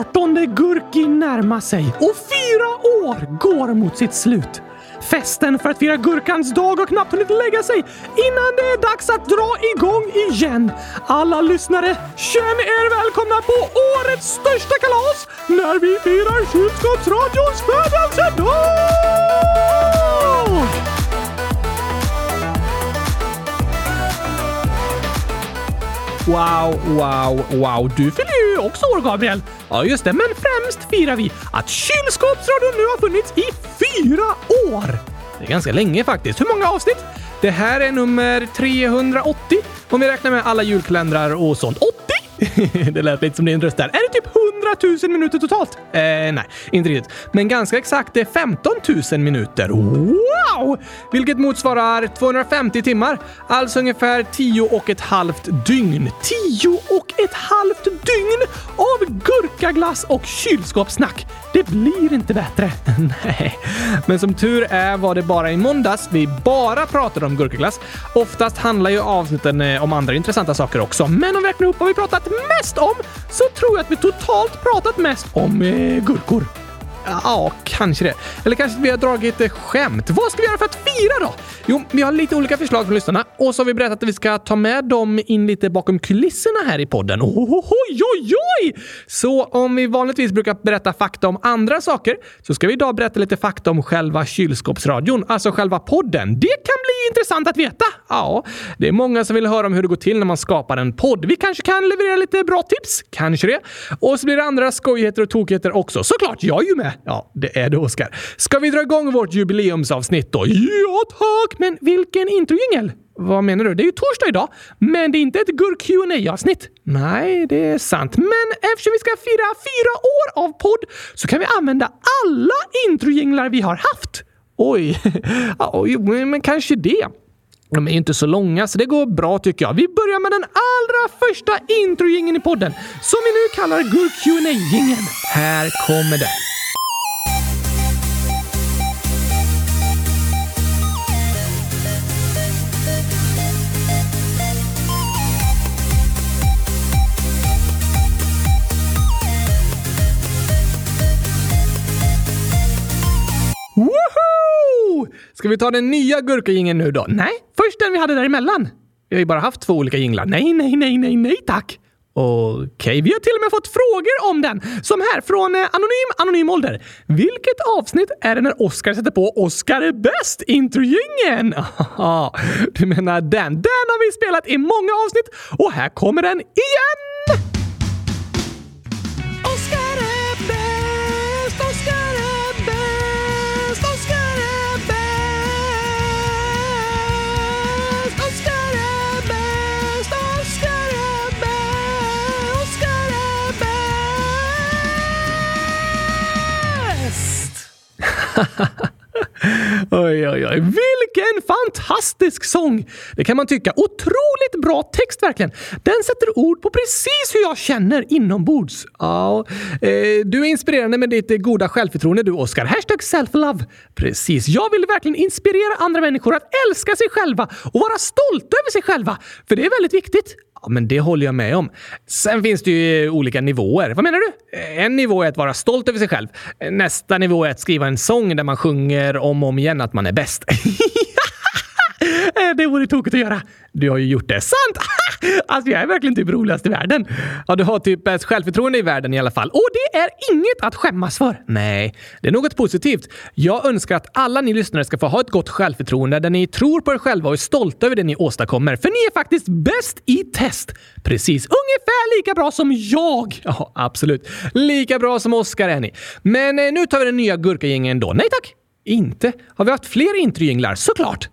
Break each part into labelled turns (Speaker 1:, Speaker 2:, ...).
Speaker 1: 18 Gurki närma sig och fyra år går mot sitt slut. Festen för att fira Gurkans dag har knappt hunnit lägga sig innan det är dags att dra igång igen. Alla lyssnare, känn er välkomna på årets största kalas när vi firar Kylskåpsradions födelsedag! Wow, wow, wow. Du fyller ju också år, Gabriel. Ja, just det. Men främst firar vi att Kylskåpsradion nu har funnits i fyra år. Det är ganska länge faktiskt. Hur många avsnitt? Det här är nummer 380 om vi räknar med alla julkalendrar och sånt. 80? det lät lite som din röst där. Är det typ 100 000 minuter totalt? Eh, nej, inte riktigt. Men ganska exakt det är 15 000 minuter. Wow! Vilket motsvarar 250 timmar. Alltså ungefär 10 och ett halvt dygn. 10 och ett halvt dygn av gurkaglass och kylskåpssnack. Det blir inte bättre. Nej. Men som tur är var det bara i måndags vi bara pratade om gurkaglass. Oftast handlar ju avsnitten eh, om andra intressanta saker också. Men om vi räknar upp vad vi pratat mest om så tror jag att vi totalt pratat mest om eh, gurkor. Ja, ah, kanske det. Eller kanske vi har dragit ett skämt. Vad ska vi göra för att fira då? Jo, vi har lite olika förslag från lyssnarna och så har vi berättat att vi ska ta med dem in lite bakom kulisserna här i podden. Oj, oj, oj! Så om vi vanligtvis brukar berätta fakta om andra saker så ska vi idag berätta lite fakta om själva kylskåpsradion, alltså själva podden. Det kan bli intressant att veta. Ja, det är många som vill höra om hur det går till när man skapar en podd. Vi kanske kan leverera lite bra tips, kanske det. Och så blir det andra skojigheter och tokigheter också. Såklart, jag är ju med. Ja, det är det, Oskar. Ska vi dra igång vårt jubileumsavsnitt då? Ja, tack! Men vilken introjingel? Vad menar du? Det är ju torsdag idag, men det är inte ett gurk qa avsnitt Nej, det är sant. Men eftersom vi ska fira fyra år av podd så kan vi använda alla introjinglar vi har haft. Oj, ja, men kanske det. De är inte så långa, så det går bra tycker jag. Vi börjar med den allra första introjingeln i podden, som vi nu kallar gurk qa jingeln Här kommer den. Ska vi ta den nya gurkagingen nu då? Nej, först den vi hade däremellan. Vi har ju bara haft två olika jinglar. Nej, nej, nej, nej, nej tack. Okej, okay, vi har till och med fått frågor om den. Som här från eh, Anonym Anonym Ålder. Vilket avsnitt är det när Oscar sätter på Oscar är bäst introjingen? Du menar den? Den har vi spelat i många avsnitt och här kommer den igen! oj, oj, oj. Vilken fantastisk sång! Det kan man tycka. Otroligt bra text verkligen. Den sätter ord på precis hur jag känner inombords. Ja, eh, du är inspirerande med ditt eh, goda självförtroende du, Oscar. Hashtag self-love. Precis. Jag vill verkligen inspirera andra människor att älska sig själva och vara stolta över sig själva. För det är väldigt viktigt. Ja, men det håller jag med om. Sen finns det ju eh, olika nivåer. Vad menar du? Eh, en nivå är att vara stolt över sig själv. Eh, nästa nivå är att skriva en sång där man sjunger om och om igen att man är bäst. det vore tokigt att göra. Du har ju gjort det. Sant! alltså, jag är verkligen typ roligast i världen. Ja, du har typ bäst självförtroende i världen i alla fall. Och det är inget att skämmas för. Nej, det är något positivt. Jag önskar att alla ni lyssnare ska få ha ett gott självförtroende där ni tror på er själva och är stolta över det ni åstadkommer. För ni är faktiskt bäst i test. Precis ungefär lika bra som jag. Ja, absolut. Lika bra som Oscar är ni. Men eh, nu tar vi den nya gurkagängen då. Nej tack! Inte? Har vi haft fler introjinglar? Såklart!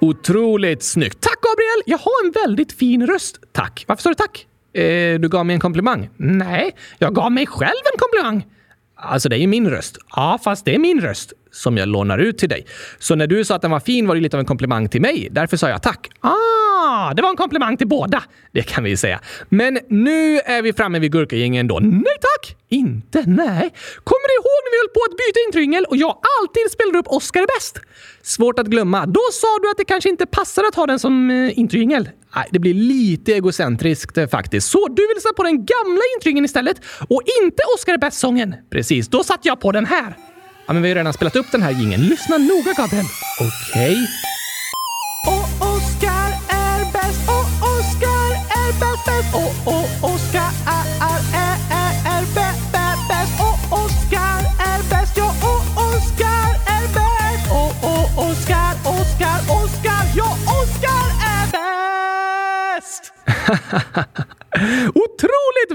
Speaker 1: Otroligt snyggt. Tack Gabriel! Jag har en väldigt fin röst. Tack. Varför sa du tack? Eh, du gav mig en komplimang? Nej, jag gav mig själv en komplimang. Alltså, det är ju min röst. Ja, fast det är min röst som jag lånar ut till dig. Så när du sa att den var fin var det lite av en komplimang till mig. Därför sa jag tack. Ah, det var en komplimang till båda. Det kan vi säga. Men nu är vi framme vid gurkagängen då. Nej tack! Inte? Nej. Kommer du ihåg när vi höll på att byta intryngel och jag alltid spelade upp Oscar är bäst? Svårt att glömma. Då sa du att det kanske inte passar att ha den som eh, intryngel. Nej, det blir lite egocentriskt eh, faktiskt. Så du vill sätta på den gamla intryngeln istället och inte Oscar är bäst-sången? Precis, då satte jag på den här. Ja, men vi har redan spelat upp den här gingen. Lyssna noga, Gabriel. Okej. Okay. Och Oscar är bäst, och Oscar är bäst, bäst, och, och Oscar är, är, är, är, är bä, bä, bäst, och Oscar är bäst, ja, och Oscar är bäst, och, och Oscar, Oscar, Oscar, ja, Oscar är bäst!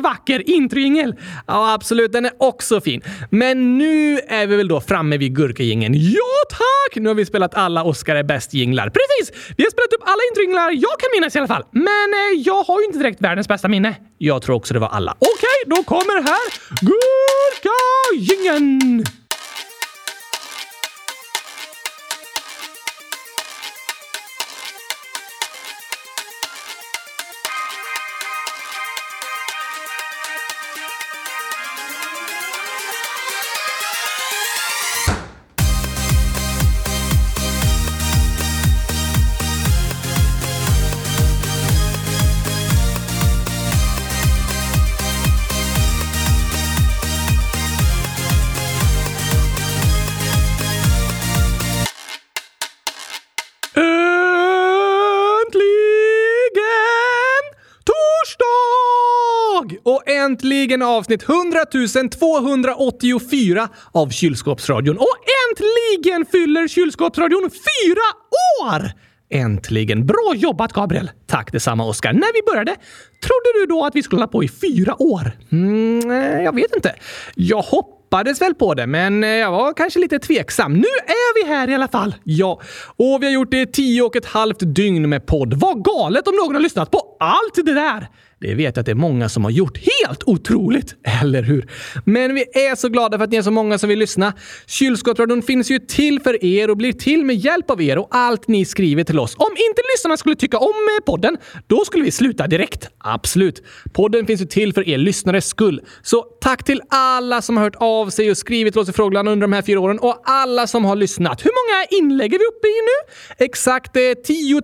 Speaker 1: Vacker introjingel! Ja, absolut, den är också fin. Men nu är vi väl då framme vid gurkajingeln. Ja, tack! Nu har vi spelat alla Oscar är bäst-jinglar. Precis! Vi har spelat upp alla introjinglar jag kan minnas i alla fall. Men eh, jag har ju inte direkt världens bästa minne. Jag tror också det var alla. Okej, okay, då kommer här Gurkajingeln! Äntligen avsnitt 100 284 av Kylskåpsradion. Och äntligen fyller Kylskåpsradion fyra år! Äntligen! Bra jobbat Gabriel! Tack detsamma Oskar. När vi började, trodde du då att vi skulle hålla på i fyra år? Mm, eh, jag vet inte. Jag hoppades väl på det, men eh, jag var kanske lite tveksam. Nu är vi här i alla fall. Ja, och vi har gjort det i tio och ett halvt dygn med podd. Vad galet om någon har lyssnat på allt det där! Det vet jag att det är många som har gjort. Helt otroligt! Eller hur? Men vi är så glada för att ni är så många som vill lyssna. Kylskåpsradion finns ju till för er och blir till med hjälp av er och allt ni skriver till oss. Om inte lyssnarna skulle tycka om eh, podden, då skulle vi sluta direkt. Absolut. Podden finns ju till för er lyssnares skull. Så tack till alla som har hört av sig och skrivit till oss i frågan under de här fyra åren och alla som har lyssnat. Hur många inlägg är vi uppe i nu? Exakt eh, 10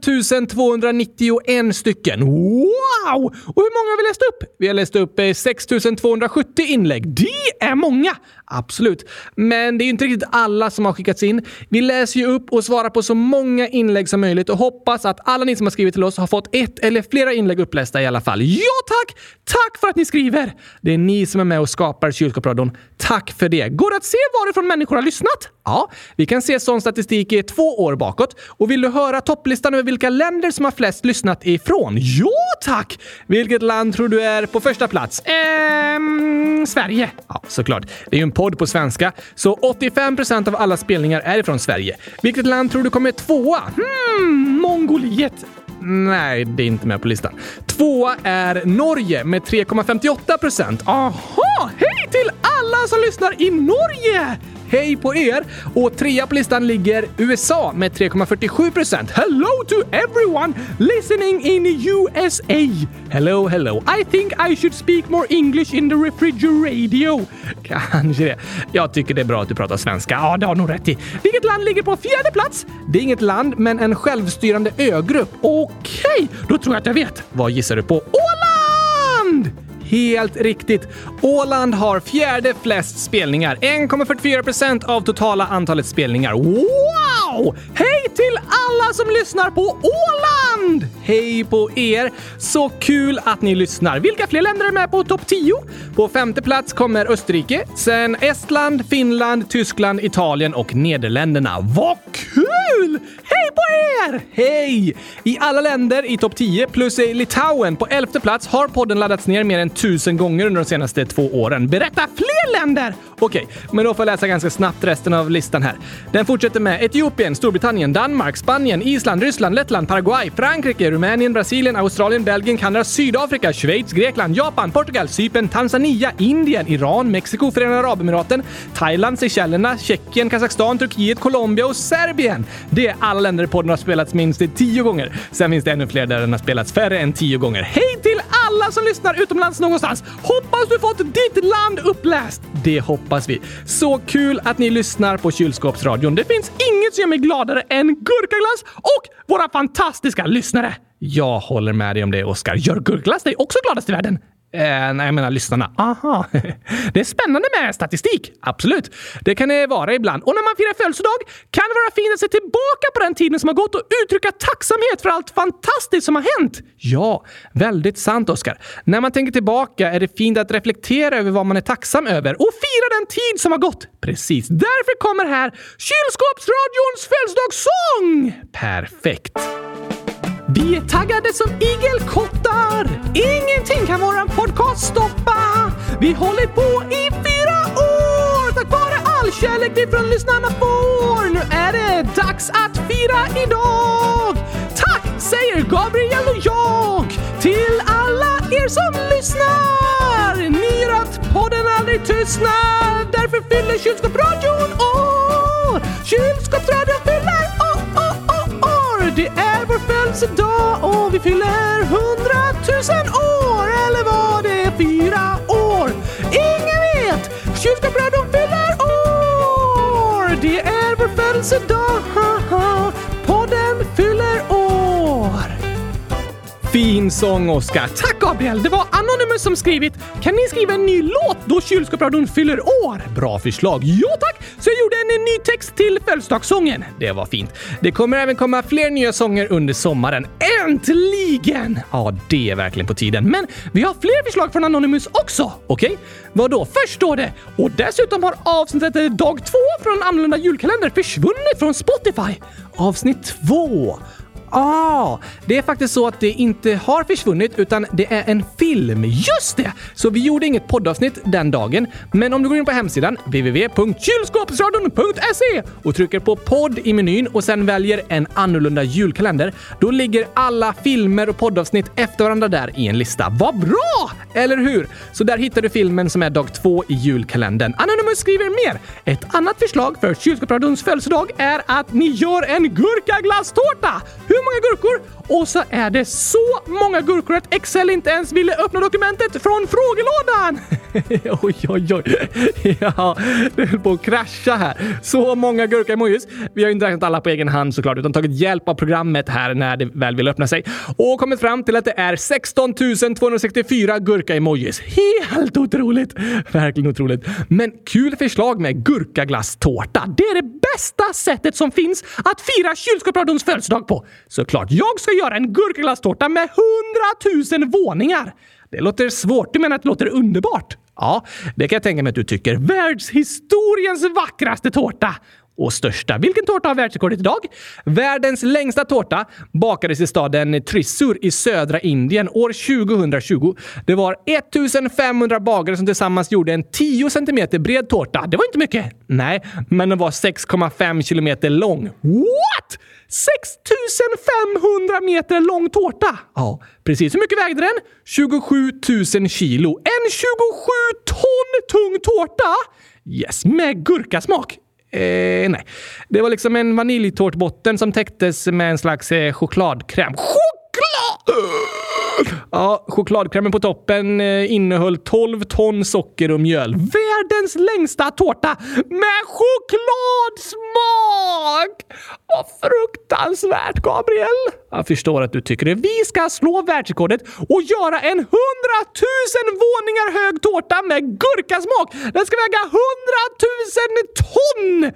Speaker 1: 291 stycken. Wow! Och hur många har vi läst upp? Vi har läst upp eh, 6270 inlägg. Det är många! Absolut. Men det är inte riktigt alla som har skickats in. Vi läser ju upp och svarar på så många inlägg som möjligt och hoppas att alla ni som har skrivit till oss har fått ett eller flera inlägg upplästa i alla fall. Ja tack! Tack för att ni skriver! Det är ni som är med och skapar Kylskåpsradion. Tack för det! Går det att se varifrån människor har lyssnat? Ja, vi kan se sån statistik i två år bakåt. Och vill du höra topplistan över vilka länder som har flest lyssnat ifrån? Ja tack! Vilket land tror du är på första plats? Ehm, Sverige. Ja, såklart. Det är ju en podd på svenska, så 85% av alla spelningar är ifrån Sverige. Vilket land tror du kommer tvåa? Hmm, Mongoliet. Nej, det är inte med på listan. Tvåa är Norge med 3,58 procent. Aha! Hej till alla som lyssnar i Norge! Hej på er! Och trea på listan ligger USA med 3,47 procent. Hello to everyone listening in USA! Hello, hello. I think I should speak more English in the refrigeradio. Kanske det. Jag tycker det är bra att du pratar svenska. Ja, det har nog rätt i. Vilket land ligger på fjärde plats? Det är inget land, men en självstyrande ögrupp. Okej, okay, då tror jag att jag vet. Vad gissar du på? Åland! Helt riktigt. Åland har fjärde flest spelningar. 1,44 procent av totala antalet spelningar. Wow! Hej till alla som lyssnar på Åland! Hej på er! Så kul att ni lyssnar. Vilka fler länder är med på topp 10? På femte plats kommer Österrike, sen Estland, Finland, Tyskland, Italien och Nederländerna. Vad kul! Hej Hej på er! Hej! I alla länder i topp 10 plus i Litauen på elfte plats har podden laddats ner mer än tusen gånger under de senaste två åren. Berätta fler länder! Okej, men då får jag läsa ganska snabbt resten av listan här. Den fortsätter med Etiopien, Storbritannien, Danmark, Spanien, Island, Ryssland, Lettland, Paraguay, Frankrike, Rumänien, Brasilien, Australien, Belgien, Kanada, Sydafrika, Schweiz, Grekland, Japan, Portugal, Cypern, Tanzania, Indien, Iran, Mexiko, Förenade Arabemiraten, Thailand, Seychellerna, Tjeckien, Kazakstan, Turkiet, Colombia och Serbien. Det är alla länder där podden har spelats minst tio gånger. Sen finns det ännu fler där den har spelats färre än tio gånger. Hej till alla som lyssnar utomlands någonstans! Hoppas du fått ditt land uppläst! Det hoppas vi. Så kul att ni lyssnar på Kylskåpsradion. Det finns inget som gör mig gladare än gurkaglass och våra fantastiska lyssnare. Jag håller med dig om det, Oskar. Gör gurkaglass dig också gladast i världen? Eh, nej, jag menar lyssnarna. Aha. Det är spännande med statistik. Absolut. Det kan det vara ibland. Och när man firar födelsedag kan det vara fint att se tillbaka på den tiden som har gått och uttrycka tacksamhet för allt fantastiskt som har hänt. Ja, väldigt sant, Oskar. När man tänker tillbaka är det fint att reflektera över vad man är tacksam över och fira den tid som har gått. Precis. Därför kommer här Kylskåpsradions födelsedagssång! Perfekt. Vi är taggade som igelkottar. Ingenting kan våran podcast stoppa. Vi håller på i fyra år tack vare all kärlek vi från lyssnarna får. Nu är det dags att fira idag. Tack säger Gabriel och jag till alla er som lyssnar. Ni gör att podden aldrig tystnar. Därför fyller Kylskåpsradion år. Kylskåpsradion fyller vår födelsedag och vi fyller hundratusen år. Eller var det fyra år? Ingen vet! Kylskåpsradion fyller år. Det är vår födelsedag. Fin sång, Oskar. Tack, Gabriel! Det var Anonymous som skrivit. Kan ni skriva en ny låt då Kylskåpsradion fyller år? Bra förslag. Ja, tack! Så jag gjorde en ny text till födelsedagssången. Det var fint. Det kommer även komma fler nya sånger under sommaren. Äntligen! Ja, det är verkligen på tiden. Men vi har fler förslag från Anonymous också. Okej? Okay? då? Först står det och dessutom har avsnittet dag två från Annorlunda julkalender försvunnit från Spotify. Avsnitt två. Ah, det är faktiskt så att det inte har försvunnit utan det är en film. Just det! Så vi gjorde inget poddavsnitt den dagen. Men om du går in på hemsidan www.kylskåpsradion.se och trycker på podd i menyn och sen väljer en annorlunda julkalender, då ligger alla filmer och poddavsnitt efter varandra där i en lista. Vad bra! Eller hur? Så där hittar du filmen som är dag två i julkalendern. Anonymous skriver mer. Ett annat förslag för Kylskåpsradions födelsedag är att ni gör en gurkaglasstårta. Hur många gurkor? Och så är det så många gurkor att Excel inte ens ville öppna dokumentet från frågelådan. oj, oj, oj. Ja, det höll på att krascha här. Så många gurka-emojis. Vi har inte räknat alla på egen hand såklart, utan tagit hjälp av programmet här när det väl vill öppna sig och kommit fram till att det är 16 264 gurka-emojis. Helt otroligt! Verkligen otroligt. Men kul förslag med gurkaglasstårta. Det är det bästa sättet som finns att fira kylskåpsradions födelsedag på. Såklart, jag ska göra en gurkaglasstårta med hundratusen våningar. Det låter svårt. Du menar att det låter underbart? Ja, det kan jag tänka mig att du tycker. Världshistoriens vackraste tårta! Och största. Vilken tårta har världsrekordet idag? Världens längsta tårta bakades i staden Trissur i södra Indien år 2020. Det var 1500 bagare som tillsammans gjorde en 10 cm bred tårta. Det var inte mycket. Nej, men den var 6,5 kilometer lång. What? 6500 meter lång tårta! Ja, precis. Hur mycket vägde den? 27 000 kilo. En 27 ton tung tårta! Yes, med gurkasmak. Eh, nej. Det var liksom en vaniljtårtbotten som täcktes med en slags eh, chokladkräm. Choklad! Ja, chokladkrämen på toppen eh, innehöll 12 ton socker och mjöl. Världens längsta tårta med chokladsmak! Vad fruktansvärt, Gabriel! Jag förstår att du tycker det. Vi ska slå världsrekordet och göra en 100 000 våningar hög tårta med gurkasmak! Den ska väga 100 000 ton!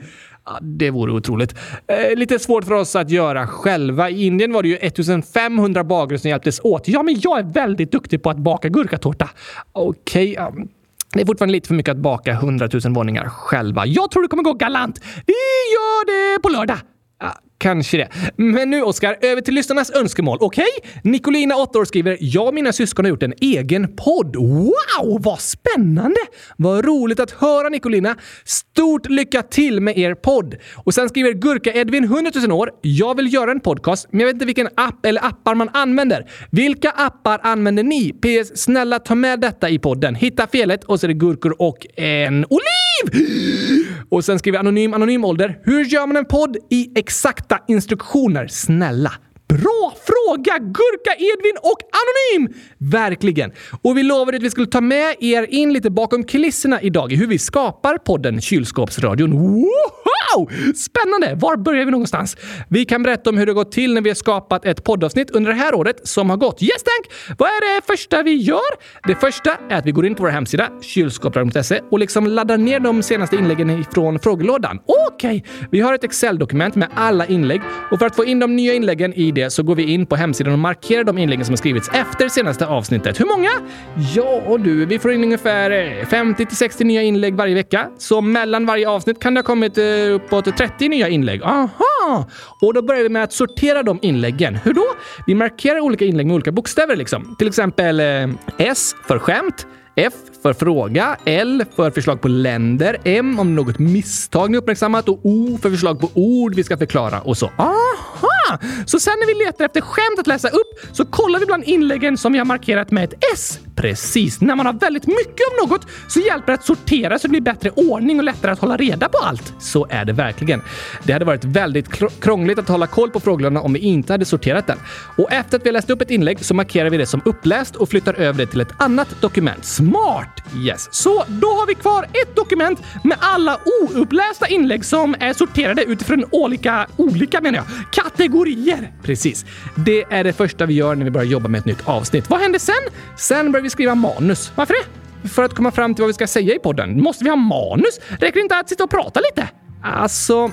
Speaker 1: Ja, det vore otroligt. Eh, lite svårt för oss att göra själva. I Indien var det ju 1500 bagare som hjälptes åt. Ja, men jag är väldigt duktig på att baka gurkatårta. Okej, okay, um, det är fortfarande lite för mycket att baka 100 000 våningar själva. Jag tror det kommer gå galant. Vi gör det på lördag kanske det. Men nu Oskar, över till lyssnarnas önskemål. Okej? Okay? Nicolina, 8 år, skriver “Jag och mina syskon har gjort en egen podd. Wow, vad spännande! Vad roligt att höra Nicolina. Stort lycka till med er podd!” Och sen skriver Gurka-Edvin, 100 000 år. “Jag vill göra en podcast, men jag vet inte vilken app eller appar man använder. Vilka appar använder ni? PS. Snälla ta med detta i podden. Hitta felet och så är det gurkor och en oliv! Och sen skriver Anonym Anonym Ålder. Hur gör man en podd i exakta instruktioner? Snälla. Bra fråga Gurka, Edvin och Anonym! Verkligen. Och vi lovade att vi skulle ta med er in lite bakom kulisserna idag i hur vi skapar podden Kylskåpsradion. Wow! Spännande! Var börjar vi någonstans? Vi kan berätta om hur det gått till när vi har skapat ett poddavsnitt under det här året som har gått. Yes, tack! Vad är det första vi gör? Det första är att vi går in på vår hemsida, kylskåpsradion.se och liksom laddar ner de senaste inläggen från frågelådan. Okej, okay. vi har ett Excel-dokument med alla inlägg och för att få in de nya inläggen i det så går vi in på hemsidan och markerar de inläggen som har skrivits efter senaste avsnittet. Hur många? Ja du, vi får in ungefär eh, 50 till 60 nya inlägg varje vecka. Så mellan varje avsnitt kan det ha kommit eh, uppåt 30 nya inlägg. Aha! Och då börjar vi med att sortera de inläggen. Hur då? Vi markerar olika inlägg med olika bokstäver liksom. Till exempel eh, S för skämt, F för fråga, L för förslag på länder, M om något misstag ni uppmärksammat och O för förslag på ord vi ska förklara och så. Aha! Så sen när vi letar efter skämt att läsa upp så kollar vi bland inläggen som vi har markerat med ett S. Precis. När man har väldigt mycket av något så hjälper det att sortera så det blir bättre ordning och lättare att hålla reda på allt. Så är det verkligen. Det hade varit väldigt krångligt att hålla koll på frågorna om vi inte hade sorterat den. Och efter att vi har läst upp ett inlägg så markerar vi det som uppläst och flyttar över det till ett annat dokument. Smart! Yes. Så då har vi kvar ett dokument med alla oupplästa inlägg som är sorterade utifrån olika, olika menar jag, kategorier. Precis. Det är det första vi gör när vi börjar jobba med ett nytt avsnitt. Vad händer sen? Sen börjar vi skriva manus. Varför det? För att komma fram till vad vi ska säga i podden. Måste vi ha manus? Räcker det inte att sitta och prata lite? Alltså,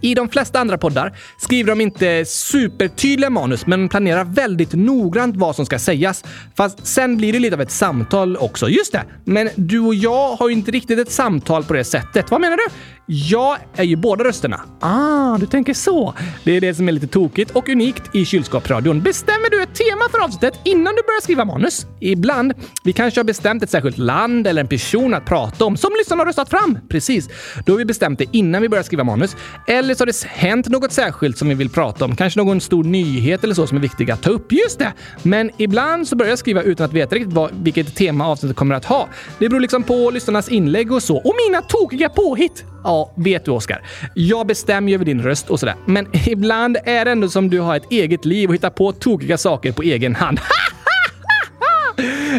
Speaker 1: i de flesta andra poddar skriver de inte supertydliga manus, men planerar väldigt noggrant vad som ska sägas. Fast sen blir det lite av ett samtal också. Just det! Men du och jag har ju inte riktigt ett samtal på det sättet. Vad menar du? Jag är ju båda rösterna. Ah, du tänker så. Det är det som är lite tokigt och unikt i kylskåpsradion. Bestämmer du ett tema för avsnittet innan du börjar skriva manus? Ibland. Vi kanske har bestämt ett särskilt land eller en person att prata om som lyssnarna har röstat fram. Precis. Då har vi bestämt det innan vi börjar skriva manus. Eller så har det hänt något särskilt som vi vill prata om. Kanske någon stor nyhet eller så som är viktig att ta upp. Just det! Men ibland så börjar jag skriva utan att veta riktigt vad, vilket tema avsnittet kommer att ha. Det beror liksom på lyssnarnas inlägg och så. Och mina tokiga påhitt! Ja, vet du Oskar. Jag bestämmer ju över din röst och sådär. Men ibland är det ändå som du har ett eget liv och hittar på tokiga saker på egen hand.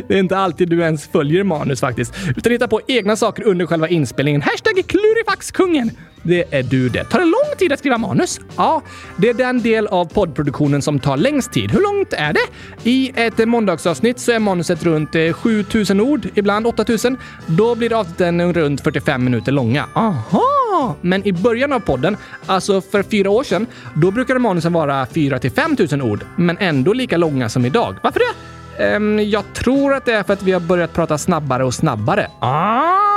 Speaker 1: Det är inte alltid du ens följer manus faktiskt, utan hittar på egna saker under själva inspelningen. Hashtag klurifaxkungen! Det är du det. Tar det lång tid att skriva manus? Ja, det är den del av poddproduktionen som tar längst tid. Hur långt är det? I ett måndagsavsnitt så är manuset runt eh, 7000 ord, ibland 8000. Då blir avsnitten runt 45 minuter långa. Aha! Men i början av podden, alltså för fyra år sedan, då brukade manusen vara 4 till 5000 ord, men ändå lika långa som idag. Varför det? Um, jag tror att det är för att vi har börjat prata snabbare och snabbare. Ah,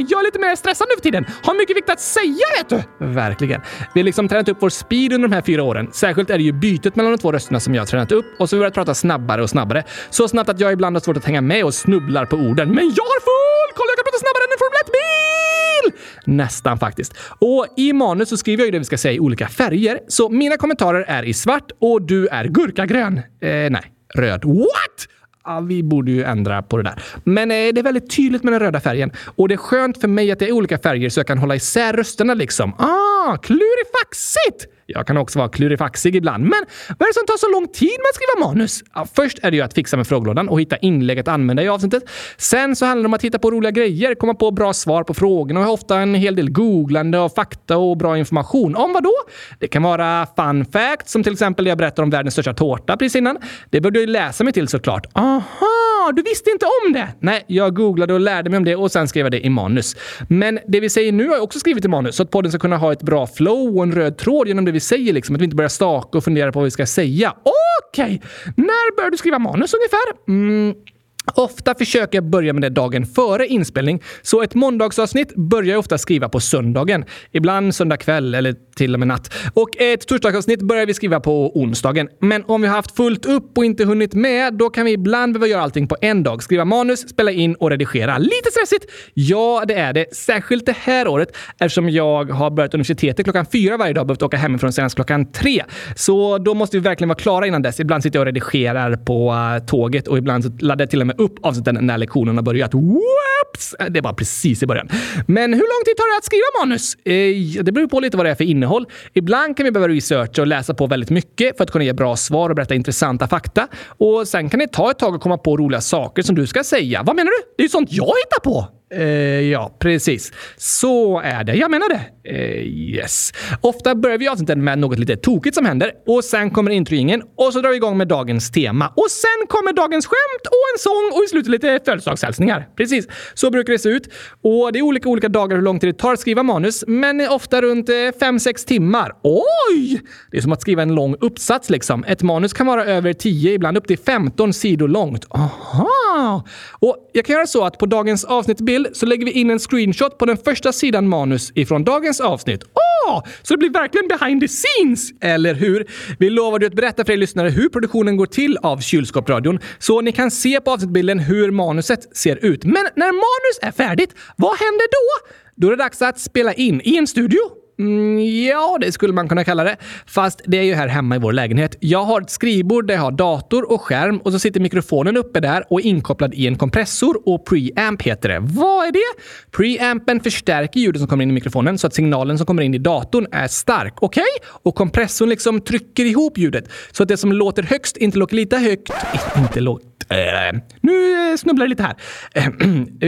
Speaker 1: jag är lite mer stressad nu för tiden. Har mycket viktigt att säga, vet du! Verkligen. Vi har liksom tränat upp vår speed under de här fyra åren. Särskilt är det ju bytet mellan de två rösterna som jag har tränat upp och så har vi börjat prata snabbare och snabbare. Så snabbt att jag ibland har svårt att hänga med och snubblar på orden. Men jag har full koll! Jag kan prata snabbare än en Formel 1-bil! Nästan faktiskt. Och i manus så skriver jag ju det vi ska säga i olika färger. Så mina kommentarer är i svart och du är gurkagrön. Eh, nej röd. What? Ja, vi borde ju ändra på det där. Men eh, det är väldigt tydligt med den röda färgen. Och det är skönt för mig att det är olika färger så jag kan hålla isär rösterna liksom. Ah, klurifaxigt! Jag kan också vara klurifaxig ibland. Men vad är det som tar så lång tid med att skriva manus? Ja, först är det ju att fixa med frågelådan och hitta inlägg att använda i avsnittet. Sen så handlar det om att hitta på roliga grejer, komma på bra svar på frågorna och ofta en hel del googlande av fakta och bra information. Om vad då? Det kan vara fun facts, som till exempel det jag berättade om världens största tårta precis innan. Det bör du läsa mig till såklart. Aha, du visste inte om det? Nej, jag googlade och lärde mig om det och sen skrev jag det i manus. Men det vi säger nu har jag också skrivit i manus så att podden ska kunna ha ett bra flow och en röd tråd genom det vi säger liksom. Att vi inte börjar staka och fundera på vad vi ska säga. Okej! Okay. När började du skriva manus ungefär? Mm. Ofta försöker jag börja med det dagen före inspelning, så ett måndagsavsnitt börjar jag ofta skriva på söndagen. Ibland söndag kväll eller till och med natt. Och ett torsdagsavsnitt börjar vi skriva på onsdagen. Men om vi har haft fullt upp och inte hunnit med, då kan vi ibland behöva göra allting på en dag. Skriva manus, spela in och redigera. Lite stressigt! Ja, det är det. Särskilt det här året eftersom jag har börjat universitetet klockan fyra varje dag och behövt åka hemifrån senast klockan tre. Så då måste vi verkligen vara klara innan dess. Ibland sitter jag och redigerar på eh, tåget och ibland laddar jag till och med upp avsnitten när lektionen har börjat. Whoops! Äh, det var precis i början. Men hur lång tid tar det att skriva manus? Eh, det beror på lite vad det är för innehåll. Ibland kan vi behöva researcha och läsa på väldigt mycket för att kunna ge bra svar och berätta intressanta fakta. Och sen kan det ta ett tag att komma på roliga saker som du ska säga. Vad menar du? Det är ju sånt jag hittar på! Eh, ja, precis. Så är det. Jag menar det. Eh, yes. Ofta börjar vi avsnitten med något lite tokigt som händer och sen kommer introingen och så drar vi igång med dagens tema. Och sen kommer dagens skämt och en sång och i slutet lite födelsedagshälsningar. Precis. Så brukar det se ut. Och det är olika olika dagar hur lång tid det tar att skriva manus, men ofta runt eh, 5-6 timmar. Oj! Det är som att skriva en lång uppsats liksom. Ett manus kan vara över 10, ibland upp till 15 sidor långt. Aha! Och jag kan göra så att på dagens avsnitt avsnittbild så lägger vi in en screenshot på den första sidan manus ifrån dagens avsnitt. Åh! Oh, så det blir verkligen behind the scenes! Eller hur? Vi lovade att berätta för er lyssnare hur produktionen går till av Kylskåpsradion så ni kan se på avsnittbilden hur manuset ser ut. Men när manus är färdigt, vad händer då? Då är det dags att spela in i en studio Mm, ja, det skulle man kunna kalla det. Fast det är ju här hemma i vår lägenhet. Jag har ett skrivbord där jag har dator och skärm och så sitter mikrofonen uppe där och är inkopplad i en kompressor och preamp heter det. Vad är det? Preampen förstärker ljudet som kommer in i mikrofonen så att signalen som kommer in i datorn är stark. Okej? Okay? Och kompressorn liksom trycker ihop ljudet så att det som låter högst inte låter lika högt. Inte låter Eh, nu eh, snubblar det lite här. Eh,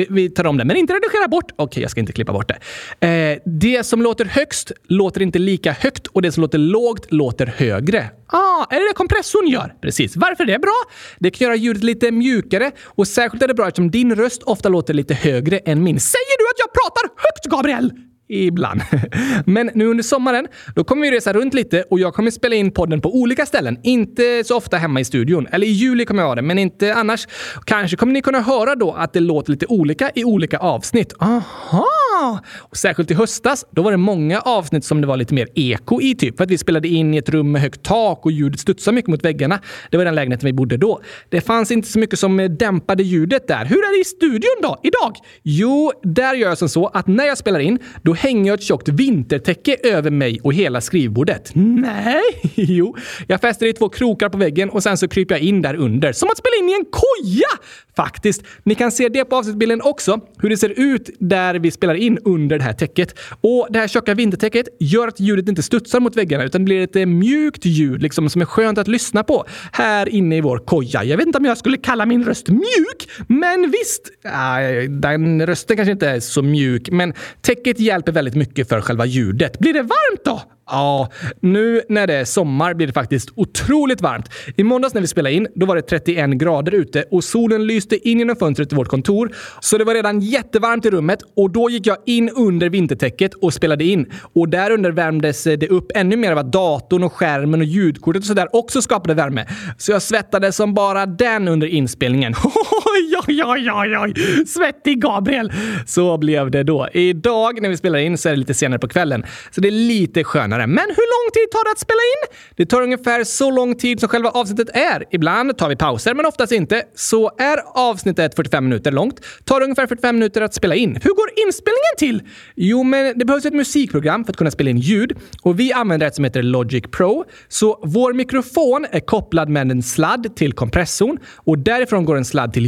Speaker 1: vi tar om det, men inte redigera bort. Okej, okay, jag ska inte klippa bort det. Eh, det som låter högst låter inte lika högt och det som låter lågt låter högre. Ah, är det det kompressorn gör? Precis. Varför är det bra? Det kan göra ljudet lite mjukare och särskilt är det bra eftersom din röst ofta låter lite högre än min. Säger du att jag pratar högt, Gabriel? Ibland. Men nu under sommaren, då kommer vi resa runt lite och jag kommer spela in podden på olika ställen. Inte så ofta hemma i studion. Eller i juli kommer jag ha det, men inte annars. Kanske kommer ni kunna höra då att det låter lite olika i olika avsnitt. Aha! Och särskilt i höstas, då var det många avsnitt som det var lite mer eko i, typ för att vi spelade in i ett rum med högt tak och ljudet studsade mycket mot väggarna. Det var den lägenheten vi bodde då. Det fanns inte så mycket som dämpade ljudet där. Hur är det i studion då, idag? Jo, där gör jag som så att när jag spelar in, då hänger jag ett tjockt vintertäcke över mig och hela skrivbordet. Nej, jo. Jag fäster i två krokar på väggen och sen så kryper jag in där under. Som att spela in i en koja! Faktiskt. Ni kan se det på avsnittsbilden också, hur det ser ut där vi spelar in under det här täcket. Och det här tjocka vintertäcket gör att ljudet inte studsar mot väggarna utan det blir ett eh, mjukt ljud liksom, som är skönt att lyssna på här inne i vår koja. Jag vet inte om jag skulle kalla min röst mjuk, men visst. Äh, den rösten kanske inte är så mjuk, men täcket hjälper väldigt mycket för själva ljudet. Blir det varmt då? Ja, nu när det är sommar blir det faktiskt otroligt varmt. I måndags när vi spelade in, då var det 31 grader ute och solen lyste in genom fönstret i vårt kontor. Så det var redan jättevarmt i rummet och då gick jag in under vintertäcket och spelade in. Och där under värmdes eh, det upp ännu mer av att datorn och skärmen och ljudkortet och sådär också skapade värme. Så jag svettades som bara den under inspelningen. Oj, oj, oj, oj! Svettig Gabriel! Så blev det då. Idag när vi spelar in så är det lite senare på kvällen, så det är lite skönare. Men hur lång tid tar det att spela in? Det tar ungefär så lång tid som själva avsnittet är. Ibland tar vi pauser, men oftast inte. Så är avsnittet 45 minuter långt tar det ungefär 45 minuter att spela in. Hur går inspelningen till? Jo, men det behövs ett musikprogram för att kunna spela in ljud och vi använder ett som heter Logic Pro. Så vår mikrofon är kopplad med en sladd till kompressorn och därifrån går en sladd till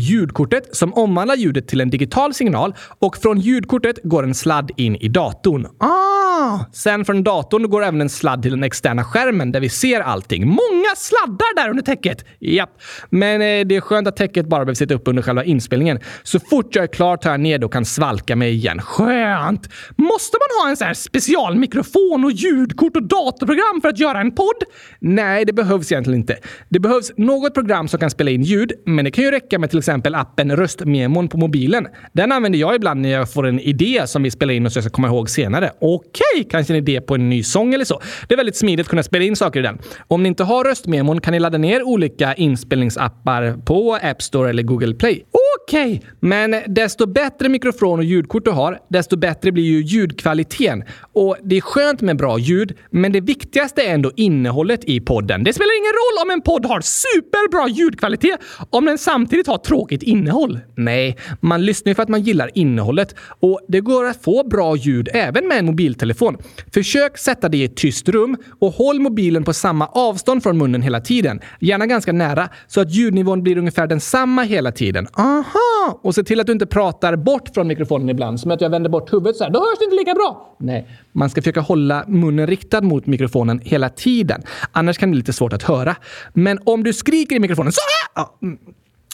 Speaker 1: ljudkortet som omvandlar ljudet till en digital signal och från ljudkortet går en sladd in i datorn. Ah! Sen från datorn går även en sladd till den externa skärmen där vi ser allting. Många sladdar där under täcket! Japp. Men eh, det är skönt att täcket bara behöver sitta upp under själva inspelningen. Så fort jag är klar tar jag ner det och kan svalka mig igen. Skönt! Måste man ha en sån här specialmikrofon och ljudkort och datorprogram för att göra en podd? Nej, det behövs egentligen inte. Det behövs något program som kan spela in ljud, men det kan ju räcka med till exempel appen Röstmemon på mobilen. Den använder jag ibland när jag får en idé som vi spelar in och så jag ska komma ihåg senare. Okej! okay, kanske en idé på en ny sång eller så. Det är väldigt smidigt att kunna spela in saker i den. Om ni inte har röstmemon kan ni ladda ner olika inspelningsappar på App Store eller Google Play. Okej, okay, men desto bättre mikrofon och ljudkort du har, desto bättre blir ju ljudkvaliteten. Och det är skönt med bra ljud, men det viktigaste är ändå innehållet i podden. Det spelar ingen roll om en podd har superbra ljudkvalitet om den samtidigt har tråkigt innehåll. Nej, man lyssnar ju för att man gillar innehållet och det går att få bra ljud även med en mobiltelefon. Försök sätta dig i ett tyst rum och håll mobilen på samma avstånd från munnen hela tiden. Gärna ganska nära så att ljudnivån blir ungefär densamma hela tiden. Aha! Och se till att du inte pratar bort från mikrofonen ibland. Som att jag vänder bort huvudet så här. Då hörs det inte lika bra. Nej, man ska försöka hålla munnen riktad mot mikrofonen hela tiden. Annars kan det bli lite svårt att höra. Men om du skriker i mikrofonen så här! Ja. Mm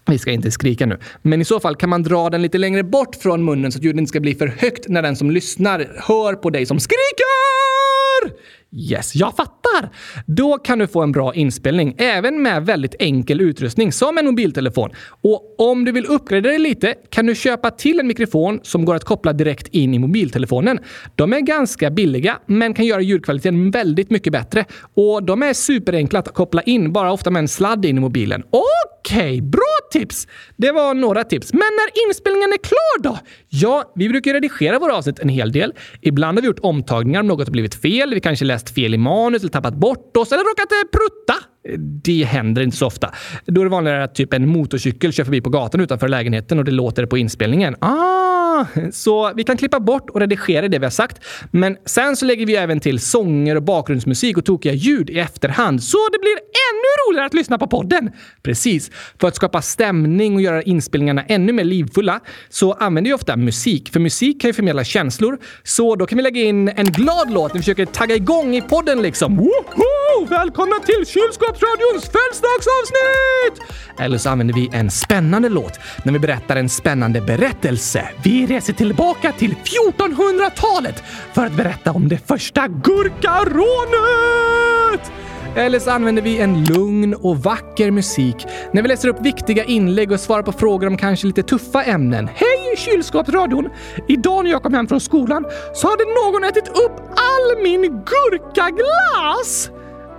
Speaker 1: vi ska inte skrika nu. Men i så fall kan man dra den lite längre bort från munnen så att ljudet inte ska bli för högt när den som lyssnar hör på dig som skriker! Yes, jag fattar! Då kan du få en bra inspelning, även med väldigt enkel utrustning som en mobiltelefon. Och om du vill uppgradera dig lite kan du köpa till en mikrofon som går att koppla direkt in i mobiltelefonen. De är ganska billiga, men kan göra ljudkvaliteten väldigt mycket bättre. Och de är superenkla att koppla in, bara ofta med en sladd in i mobilen. Okej, okay, bra tips! Det var några tips. Men när inspelningen är klar då? Ja, vi brukar redigera våra avsnitt en hel del. Ibland har vi gjort omtagningar om något har blivit fel. Vi kanske läst fel i manus eller tappat bort oss eller råkat eh, prutta. Det händer inte så ofta. Då är det vanligare att typ en motorcykel kör förbi på gatan utanför lägenheten och det låter på inspelningen. Ah, så vi kan klippa bort och redigera det vi har sagt. Men sen så lägger vi även till sånger och bakgrundsmusik och tokiga ljud i efterhand så det blir ännu roligare att lyssna på podden. Precis. För att skapa stämning och göra inspelningarna ännu mer livfulla så använder vi ofta musik. För musik kan ju förmedla känslor. Så då kan vi lägga in en glad låt när vi försöker tagga igång i podden liksom. Woho! Välkomna till Kylskåpsradions födelsedagsavsnitt! Eller så använder vi en spännande låt när vi berättar en spännande berättelse. Vi reser tillbaka till 1400-talet för att berätta om det första gurkarånet! Eller så använder vi en lugn och vacker musik när vi läser upp viktiga inlägg och svarar på frågor om kanske lite tuffa ämnen. Hej kylskåpsradion! Idag när jag kom hem från skolan så hade någon ätit upp all min gurkaglass!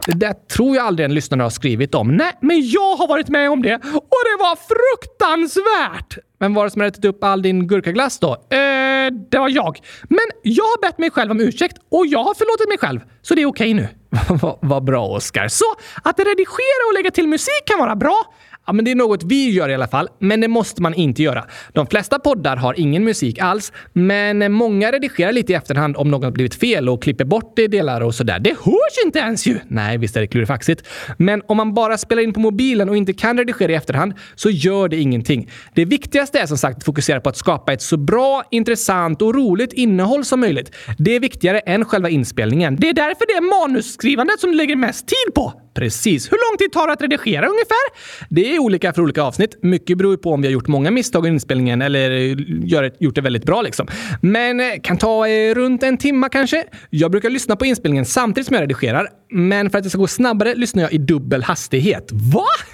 Speaker 1: Det där tror jag aldrig en lyssnare har skrivit om. Nej, men jag har varit med om det och det var fruktansvärt! Vem var det som ätit upp all din gurkaglass då? Eh, det var jag. Men jag har bett mig själv om ursäkt och jag har förlåtit mig själv. Så det är okej nu. Vad bra, Oskar. Så att redigera och lägga till musik kan vara bra. Ja, men det är något vi gör i alla fall, men det måste man inte göra. De flesta poddar har ingen musik alls, men många redigerar lite i efterhand om något blivit fel och klipper bort det delar och sådär. Det hörs inte ens ju! Nej, visst är det klurifaxigt. Men om man bara spelar in på mobilen och inte kan redigera i efterhand så gör det ingenting. Det viktigaste är som sagt att fokusera på att skapa ett så bra, intressant och roligt innehåll som möjligt. Det är viktigare än själva inspelningen. Det är därför det är manusskrivandet som du lägger mest tid på. Precis. Hur lång tid tar det att redigera ungefär? Det är olika för olika avsnitt. Mycket beror på om vi har gjort många misstag i inspelningen eller eh, gör, gjort det väldigt bra. Liksom. Men eh, kan ta eh, runt en timma kanske. Jag brukar lyssna på inspelningen samtidigt som jag redigerar. Men för att det ska gå snabbare lyssnar jag i dubbel hastighet. Va?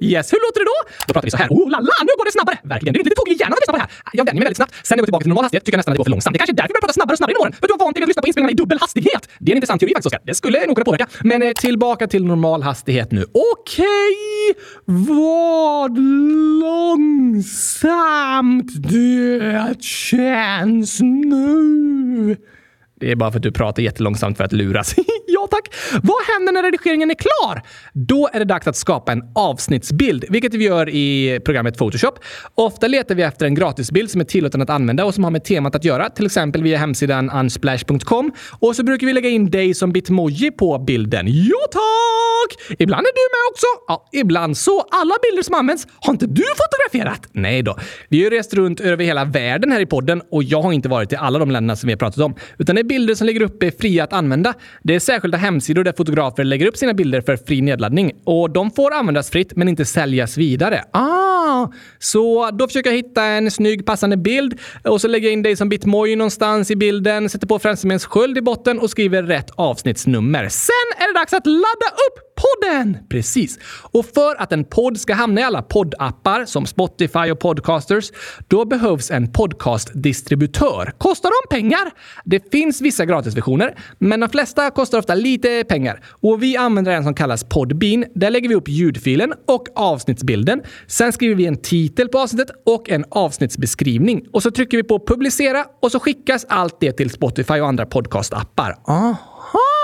Speaker 1: yes, hur låter det då? Då pratar vi så här. Oh la la, nu går det snabbare! Verkligen. Det är lite tåg i hjärnan att lyssna på det här. Jag vänjer mig väldigt snabbt. Sen när jag går tillbaka till normal hastighet tycker jag nästan att det går för långsamt. Det är kanske är därför vi börjar prata snabbare och snabbare i åren. För du har vant dig att lyssna på inspelningarna i dubbel hastighet. Det är en intressant teori faktiskt, Oskar. Det skulle nog kunna påverka. Men eh, tillbaka till normal hastighet nu. Okej! Vad långsamt det känns nu. Det är bara för att du pratar jättelångsamt för att luras. ja tack! Vad händer när redigeringen är klar? Då är det dags att skapa en avsnittsbild, vilket vi gör i programmet Photoshop. Ofta letar vi efter en gratisbild som är tillåten att använda och som har med temat att göra, till exempel via hemsidan unsplash.com. Och så brukar vi lägga in dig som bitmoji på bilden. Ja tack! Ibland är du med också. Ja, ibland så. Alla bilder som används har inte du fotograferat? Nej då. Vi har rest runt över hela världen här i podden och jag har inte varit i alla de länderna som vi har pratat om, utan det bilder som ligger uppe är fria att använda. Det är särskilda hemsidor där fotografer lägger upp sina bilder för fri nedladdning. Och de får användas fritt men inte säljas vidare. Ah! Så då försöker jag hitta en snygg passande bild och så lägger jag in dig som bitmoj någonstans i bilden, sätter på Frälsningsarméns sköld i botten och skriver rätt avsnittsnummer. Sen är det dags att ladda upp podden! Precis. Och för att en podd ska hamna i alla poddappar som Spotify och Podcasters, då behövs en podcastdistributör. Kostar de pengar? Det finns vissa gratisversioner, men de flesta kostar ofta lite pengar. Och vi använder en som kallas Podbean. Där lägger vi upp ljudfilen och avsnittsbilden. Sen skriver vi en titel på avsnittet och en avsnittsbeskrivning. Och så trycker vi på publicera och så skickas allt det till Spotify och andra podcastappar. Aha!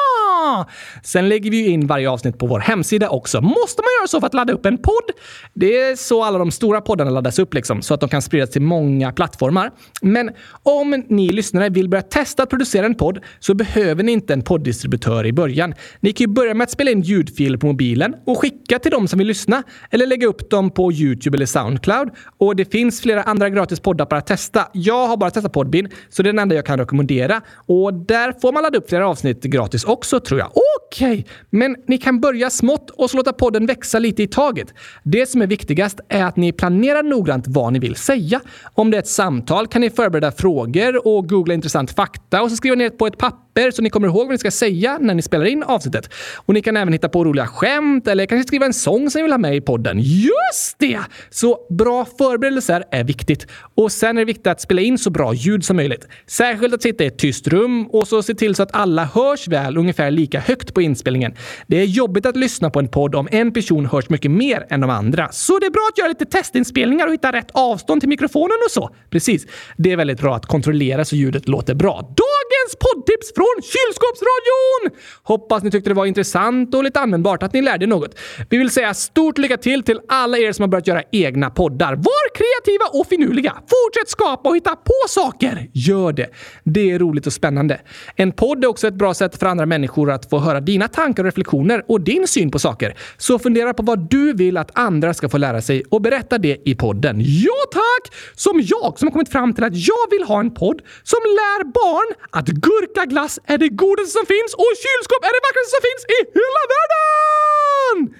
Speaker 1: Sen lägger vi ju in varje avsnitt på vår hemsida också. Måste man göra så för att ladda upp en podd? Det är så alla de stora poddarna laddas upp, liksom, så att de kan spridas till många plattformar. Men om ni lyssnare vill börja testa att producera en podd så behöver ni inte en podddistributör i början. Ni kan ju börja med att spela in ljudfiler på mobilen och skicka till dem som vill lyssna eller lägga upp dem på Youtube eller Soundcloud. Och det finns flera andra gratis poddappar att testa. Jag har bara testat Podbean, så det är den enda jag kan rekommendera. Och där får man ladda upp flera avsnitt gratis också, tror jag. Okej, okay. men ni kan börja smått och så låta podden växa lite i taget. Det som är viktigast är att ni planerar noggrant vad ni vill säga. Om det är ett samtal kan ni förbereda frågor och googla intressant fakta och så skriva ner det på ett papper så ni kommer ihåg vad ni ska säga när ni spelar in avsnittet. Och ni kan även hitta på roliga skämt eller kanske skriva en sång som ni vill ha med i podden. Just det! Så bra förberedelser är viktigt. Och sen är det viktigt att spela in så bra ljud som möjligt. Särskilt att sitta i ett tyst rum och så se till så att alla hörs väl ungefär lika högt på inspelningen. Det är jobbigt att lyssna på en podd om en person hörs mycket mer än de andra. Så det är bra att göra lite testinspelningar och hitta rätt avstånd till mikrofonen och så. Precis. Det är väldigt bra att kontrollera så ljudet låter bra. Dagens poddtips från Kylskåpsradion! Hoppas ni tyckte det var intressant och lite användbart, att ni lärde något. Vi vill säga stort lycka till till alla er som har börjat göra egna poddar. Var kreativa och finurliga. Fortsätt skapa och hitta på saker. Gör det. Det är roligt och spännande. En podd är också ett bra sätt för andra människor att få höra dina tankar och reflektioner och din syn på saker. Så fundera på vad du vill att andra ska få lära sig och berätta det i podden. Ja tack! Som jag som har kommit fram till att jag vill ha en podd som lär barn att gurkaglass är det godaste som finns och kylskåp är det vackraste som finns i hela världen!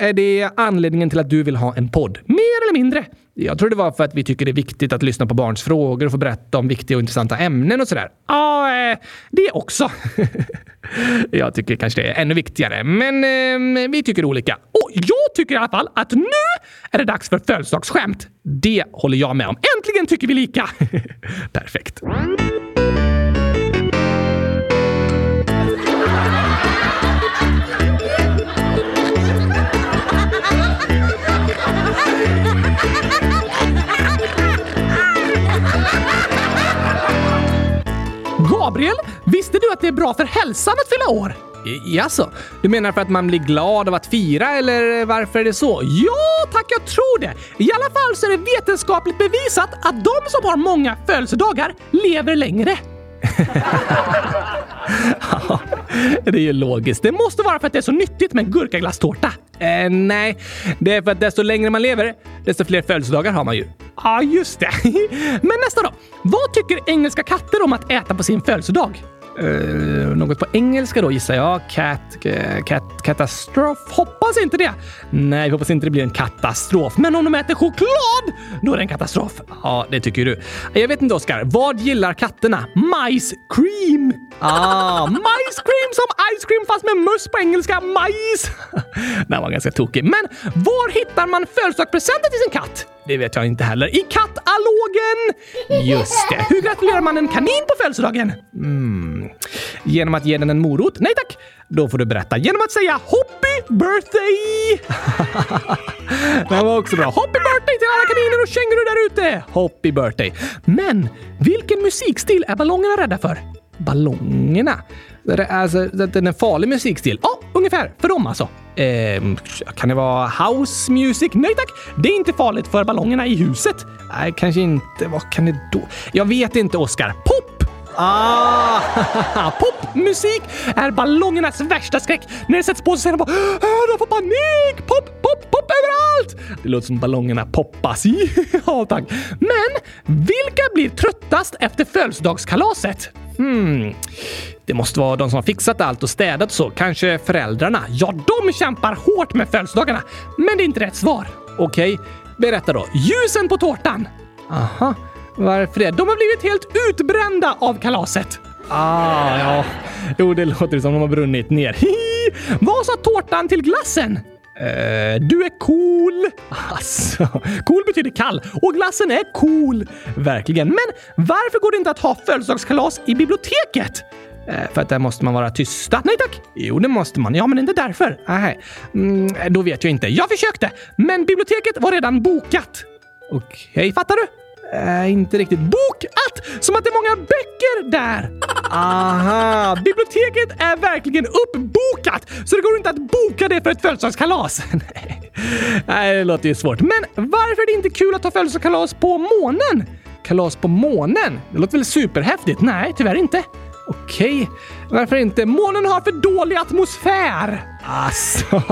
Speaker 1: Är det anledningen till att du vill ha en podd? Mer eller mindre? Jag tror det var för att vi tycker det är viktigt att lyssna på barns frågor och få berätta om viktiga och intressanta ämnen och sådär. Ja, eh, det också. jag tycker kanske det är ännu viktigare, men eh, vi tycker olika. Och jag tycker i alla fall att nu är det dags för födelsedagsskämt. Det håller jag med om. Äntligen tycker vi lika! Perfekt. Gabriel, visste du att det är bra för hälsan att fylla år? Jaså? Du menar för att man blir glad av att fira, eller varför är det så? Ja, tack, jag tror det. I alla fall så är det vetenskapligt bevisat att de som har många födelsedagar lever längre det är ju logiskt. Det måste vara för att det är så nyttigt med gurkaglasstårta. Eh, nej, det är för att desto längre man lever, desto fler födelsedagar har man ju. Ja, ah, just det. Men nästa då. Vad tycker engelska katter om att äta på sin födelsedag? Uh, något på engelska då gissar jag. Cat, eh, cat, katastrof? Hoppas inte det. Nej, vi hoppas inte det blir en katastrof. Men om de äter choklad, då är det en katastrof. Ja, det tycker du. Jag vet inte, Oskar. Vad gillar katterna? Majs cream! Ah, majs cream som ice cream fast med möss på engelska. Majs! Den var ganska tokig. Men var hittar man födelsedagspresenter till sin katt? Det vet jag inte heller. I katalogen! Just det. Hur gratulerar man en kanin på födelsedagen? Mm. Genom att ge den en morot? Nej tack! Då får du berätta genom att säga Hoppy birthday! Den var också bra. Hoppy birthday till alla kaniner och kängurur där ute! Hoppy birthday. Men vilken musikstil är ballongerna rädda för? Ballongerna? Alltså, den är farlig musikstil? Ja, ungefär. För dem alltså. Eh, kan det vara house music? Nej tack! Det är inte farligt för ballongerna i huset. Nej, kanske inte. Vad kan det då? Jag vet inte, Oskar. Pop! Ah! Popmusik är ballongernas värsta skräck. När det sätts på så säger de bara äh, “De får panik! Pop, pop, pop överallt!” Det låter som ballongerna poppas. ja, tack. Men vilka blir tröttast efter födelsedagskalaset? Hmm. Det måste vara de som har fixat allt och städat så. Kanske föräldrarna. Ja, de kämpar hårt med födelsedagarna. Men det är inte rätt svar. Okej, okay. berätta då. Ljusen på tårtan. Aha. Varför det? De har blivit helt utbrända av kalaset. Ah, ja. Jo, det låter som de har brunnit ner. Vad sa tårtan till glassen? Eh, du är cool. Alltså, cool betyder kall och glassen är cool. Verkligen. Men varför går det inte att ha födelsedagskalas i biblioteket? Eh, för att där måste man vara tysta. Nej tack! Jo, det måste man. Ja, men inte därför. Nej, mm, då vet jag inte. Jag försökte, men biblioteket var redan bokat. Okej, okay, fattar du? Äh, inte riktigt. Bokat! Som att det är många böcker där! Aha! Biblioteket är verkligen uppbokat! Så det går inte att boka det för ett födelsedagskalas. Nej, det låter ju svårt. Men varför är det inte kul att ha födelsedagskalas på månen? Kalas på månen? Det låter väl superhäftigt? Nej, tyvärr inte. Okej, varför inte? Månen har för dålig atmosfär! Alltså,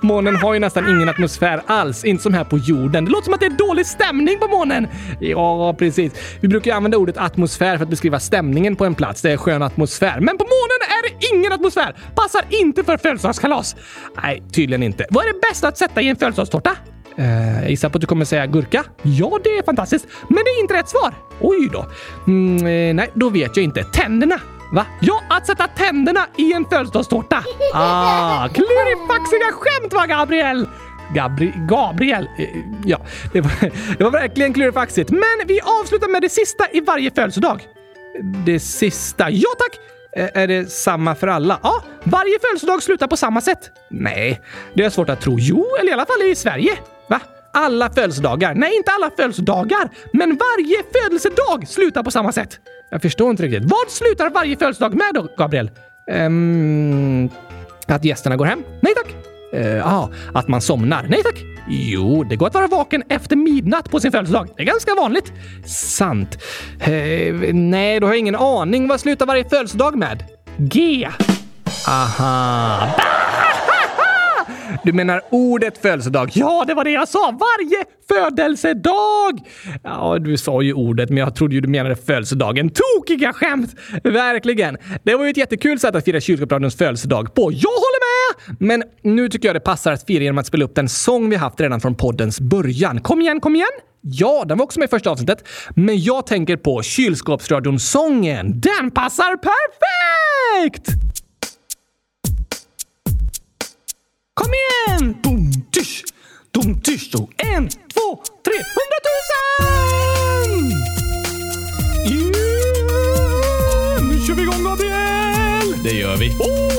Speaker 1: månen har ju nästan ingen atmosfär alls, inte som här på jorden. Det låter som att det är dålig stämning på månen. Ja, precis. Vi brukar använda ordet atmosfär för att beskriva stämningen på en plats. Det är skön atmosfär. Men på månen är det ingen atmosfär! Passar inte för födelsedagskalas. Nej, tydligen inte. Vad är det bästa att sätta i en födelsedagstårta? Uh, jag gissar på att du kommer säga gurka. Ja, det är fantastiskt. Men det är inte rätt svar. Oj då. Mm, eh, nej, då vet jag inte. Tänderna. Va? Ja, att sätta tänderna i en födelsedagstårta. Ah, klurifaxiga skämt va, Gabriel? Gabri Gabriel. Eh, ja, det var, det var verkligen klurifaxigt. Men vi avslutar med det sista i varje födelsedag. Det sista? Ja tack! Är det samma för alla? Ja, varje födelsedag slutar på samma sätt. Nej, det är svårt att tro. Jo, eller i alla fall i Sverige. Va? Alla födelsedagar? Nej, inte alla födelsedagar, men varje födelsedag slutar på samma sätt. Jag förstår inte riktigt. Vad slutar varje födelsedag med då, Gabriel? Um, att gästerna går hem? Nej tack. Uh, ah, att man somnar? Nej tack. Jo, det går att vara vaken efter midnatt på sin födelsedag. Det är ganska vanligt. Sant. Uh, nej, då har jag ingen aning. Vad slutar varje födelsedag med? G. Aha. Du menar ordet födelsedag? Ja, det var det jag sa! Varje födelsedag! Ja, du sa ju ordet, men jag trodde ju du menade födelsedagen. Tokiga skämt! Verkligen! Det var ju ett jättekul sätt att fira kylskåpsradions födelsedag på. Jag håller med! Men nu tycker jag det passar att fira genom att spela upp den sång vi haft redan från poddens början. Kom igen, kom igen! Ja, den var också med i första avsnittet. Men jag tänker på kylskåpsradion-sången. Den passar perfekt! Kom igen! Dum, tysch, dum, tysch. Och en, två, tre, hundratusen! Yeah! Nu kör vi igång, Gabriel! Det gör vi. Oh!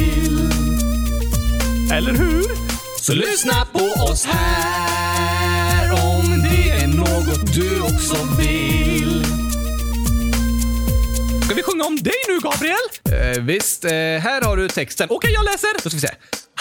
Speaker 2: Eller hur?
Speaker 1: Så lyssna på oss här om det är något du också vill.
Speaker 2: Ska vi sjunga om dig nu, Gabriel?
Speaker 1: Eh, visst, eh, här har du texten.
Speaker 2: Okej, okay, jag läser.
Speaker 1: Då ska vi se.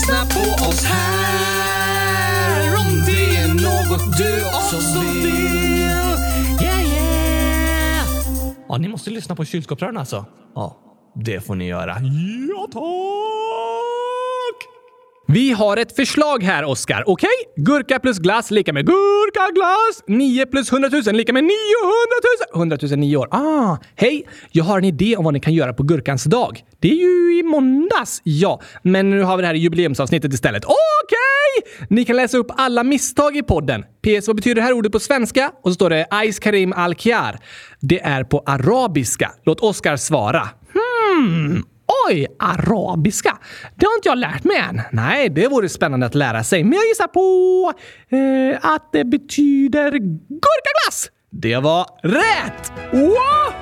Speaker 2: lyssna på oss här om det är något du också vill. Yeah, yeah. Ja, ni måste lyssna på kylskåpsrören alltså. Ja, det får ni göra. Ja, tack!
Speaker 1: Vi har ett förslag här, Oskar. Okej? Gurka plus glass lika med gurka glass. 9 plus 100 000 lika med 900 000. 100 000 nio år. Ah, hej! Jag har en idé om vad ni kan göra på gurkans dag. Det är ju i måndags. Ja, men nu har vi det här i jubileumsavsnittet istället. Okej! Ni kan läsa upp alla misstag i podden. PS, vad betyder det här ordet på svenska? Och så står det Ais Karim Al-Khiar. Det är på arabiska. Låt Oskar svara. Hmm. Oj, arabiska! Det har inte jag lärt mig än. Nej, det vore spännande att lära sig. Men jag gissar på eh, att det betyder gurkaglass. Det var rätt! Wow!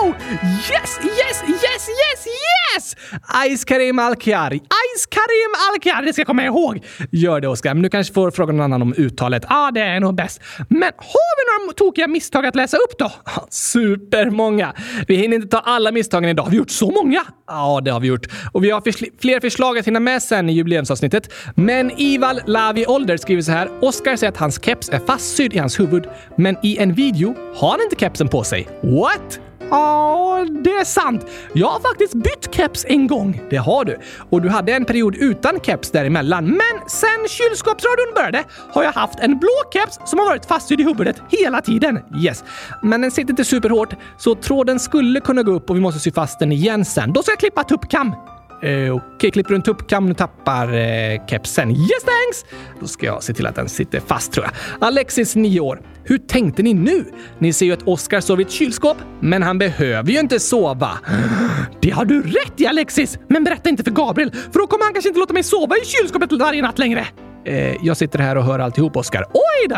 Speaker 1: Yes, yes, yes, yes, yes! Ais Karim Al-Khiari. Ais Karim Al-Khiari, det ska jag komma ihåg. Gör det, Oskar. Men du kanske får fråga någon annan om uttalet. Ja, ah, det är nog bäst. Men har vi några tokiga misstag att läsa upp då? Supermånga! Vi hinner inte ta alla misstagen idag. Har vi gjort så många? Ja, det har vi gjort. Och vi har fler förslag att hinna med sen i jubileumsavsnittet. Men Ival Lavi Older skriver så här. Oskar säger att hans keps är fastsydd i hans huvud, men i en video har han inte kepsen på sig. What? Ja, det är sant. Jag har faktiskt bytt keps en gång. Det har du. Och du hade en period utan keps däremellan. Men sen kylskåpsradion började har jag haft en blå keps som har varit fastsydd i huvudet hela tiden. Yes. Men den sitter inte superhårt, så tråden skulle kunna gå upp och vi måste sy fast den igen sen. Då ska jag klippa tuppkam. Eh, Okej, okay, klipper du en tuppkam Du tappar eh, kepsen. Yes thanks! Då ska jag se till att den sitter fast tror jag. Alexis, 9 år. Hur tänkte ni nu? Ni ser ju att Oscar sover i ett kylskåp, men han behöver ju inte sova. Det har du rätt i Alexis! Men berätta inte för Gabriel, för då kommer han kanske inte låta mig sova i kylskåpet varje natt längre. Eh, jag sitter här och hör alltihop, Oskar. Oj då!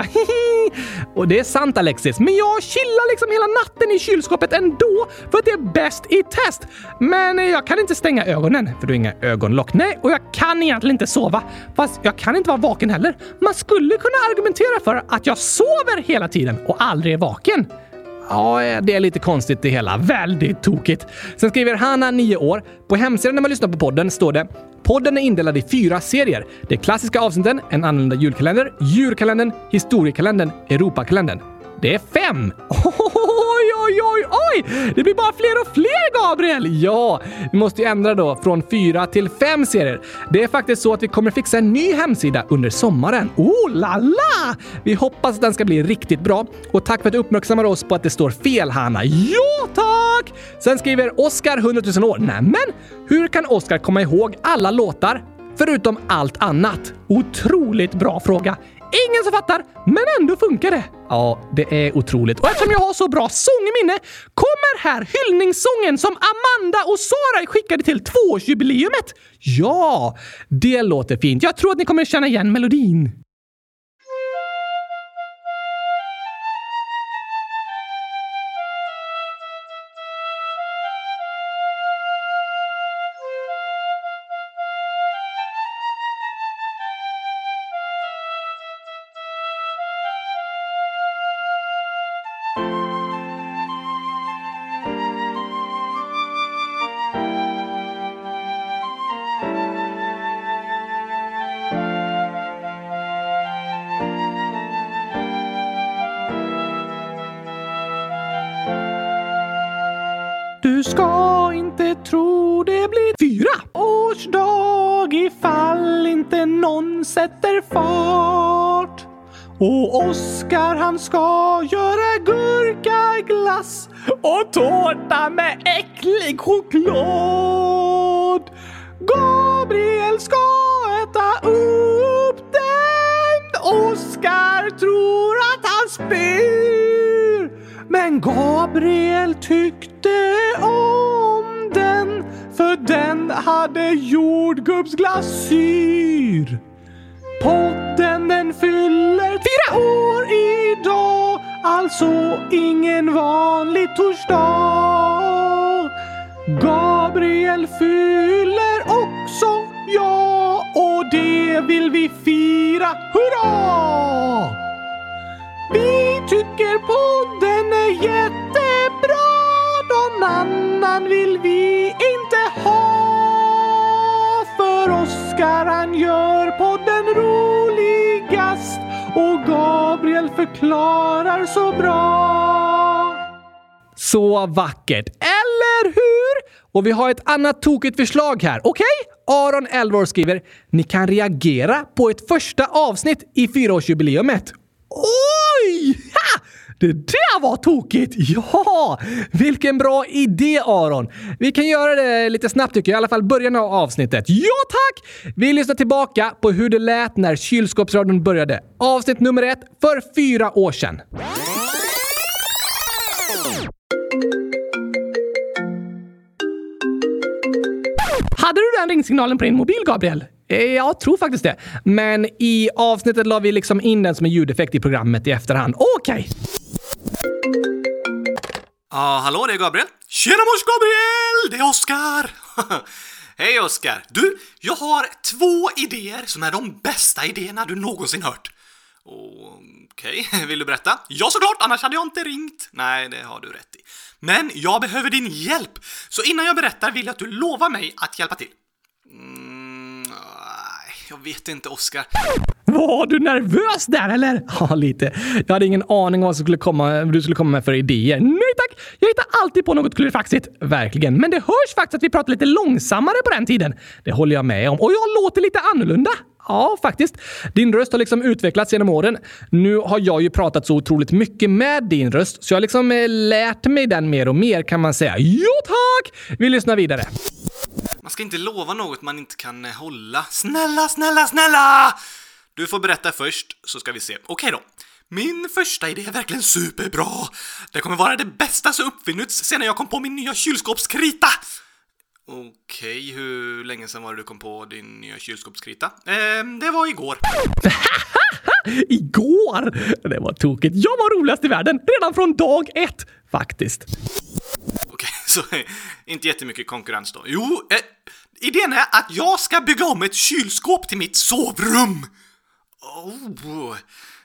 Speaker 1: och det är sant Alexis, men jag chillar liksom hela natten i kylskåpet ändå för att det är bäst i test. Men jag kan inte stänga ögonen, för du har inga ögonlock. Nej, och jag kan egentligen inte sova. Fast jag kan inte vara vaken heller. Man skulle kunna argumentera för att jag sover hela tiden och aldrig är vaken. Ja, eh. det är lite konstigt det hela. Väldigt tokigt. Sen skriver Hanna, 9 år. På hemsidan när man lyssnar på podden står det Podden är indelad i fyra serier. De klassiska avsnitten, en annorlunda julkalender, djurkalendern, historiekalendern, Europakalendern. Det är fem! Oj, oj, oj, oj! Det blir bara fler och fler, Gabriel! Ja, vi måste ju ändra då från fyra till fem serier. Det är faktiskt så att vi kommer fixa en ny hemsida under sommaren. Oh la la! Vi hoppas att den ska bli riktigt bra. Och tack för att du uppmärksammar oss på att det står fel, Hanna. Ja, tack! Sen skriver Oskar 100 000 år. Nämen, hur kan Oskar komma ihåg alla låtar förutom allt annat? Otroligt bra fråga. Ingen som fattar, men ändå funkar det. Ja, det är otroligt. Och eftersom jag har så bra sångminne kommer här hyllningssången som Amanda och Sara skickade till tvåårsjubileumet. Ja, det låter fint. Jag tror att ni kommer känna igen melodin. Ska inte tro det blir fyra årsdag ifall inte någon sätter fart. Och Oskar han ska göra gurkaglass och tårta med äcklig choklad. Gabriel ska äta upp den. Oskar tror att han spyr. Men Gabriel tyckte för den hade jordgubbsglasyr. Podden den fyller fyra år idag, alltså ingen vanlig torsdag. Gabriel fyller också, ja, och det vill vi fira. Hurra! Vi
Speaker 2: tycker podden är jättebra. Någon annan vill vi inte För han gör podden roligast och Gabriel förklarar så bra. Så vackert, eller hur? Och vi har ett annat tokigt förslag här, okej? Okay? Aron, Elvor skriver “Ni kan reagera på ett första avsnitt i fyraårsjubileumet”. Oj! Ha! Det där var tokigt! Ja! Vilken bra idé Aron! Vi kan göra det lite snabbt tycker jag, i alla fall början av avsnittet. Ja tack! Vi lyssnar tillbaka på hur det lät när kylskåpsradion började. Avsnitt nummer ett för fyra år sedan. Hade du den ringsignalen på din mobil, Gabriel? Eh, jag tror faktiskt det. Men i avsnittet la vi liksom in den som en ljudeffekt i programmet i efterhand. Okej!
Speaker 1: Ja, hallå, det är Gabriel. Tjena mors Gabriel! Det är Oskar! Hej Oskar! Du, jag har två idéer som är de bästa idéerna du någonsin hört. Okej, vill du berätta? Ja, såklart, annars hade jag inte ringt. Nej, det har du rätt i. Men jag behöver din hjälp, så innan jag berättar vill jag att du lovar mig att hjälpa till. Jag vet inte, Oskar.
Speaker 2: Var du nervös där eller? Ja, lite. Jag hade ingen aning om vad som skulle komma, du skulle komma med för idéer. Nej tack! Jag hittar alltid på något klurifaxigt. Verkligen. Men det hörs faktiskt att vi pratar lite långsammare på den tiden. Det håller jag med om. Och jag låter lite annorlunda. Ja, faktiskt. Din röst har liksom utvecklats genom åren. Nu har jag ju pratat så otroligt mycket med din röst, så jag har liksom eh, lärt mig den mer och mer kan man säga. Jo tack! Vi lyssnar vidare.
Speaker 1: Man ska inte lova något man inte kan eh, hålla. Snälla, snälla, snälla! Du får berätta först, så ska vi se. Okej då. Min första idé är verkligen superbra. Det kommer vara det bästa som uppfinnits sedan jag kom på min nya kylskåpskrita. Okej, hur länge sedan var det du kom på din nya kylskåpskrita? Ehm, det var igår.
Speaker 2: Igår! Det var tokigt. Jag var roligast i världen redan från dag ett, faktiskt.
Speaker 1: Så inte jättemycket konkurrens då. Jo, eh, idén är att jag ska bygga om ett kylskåp till mitt sovrum. Oh,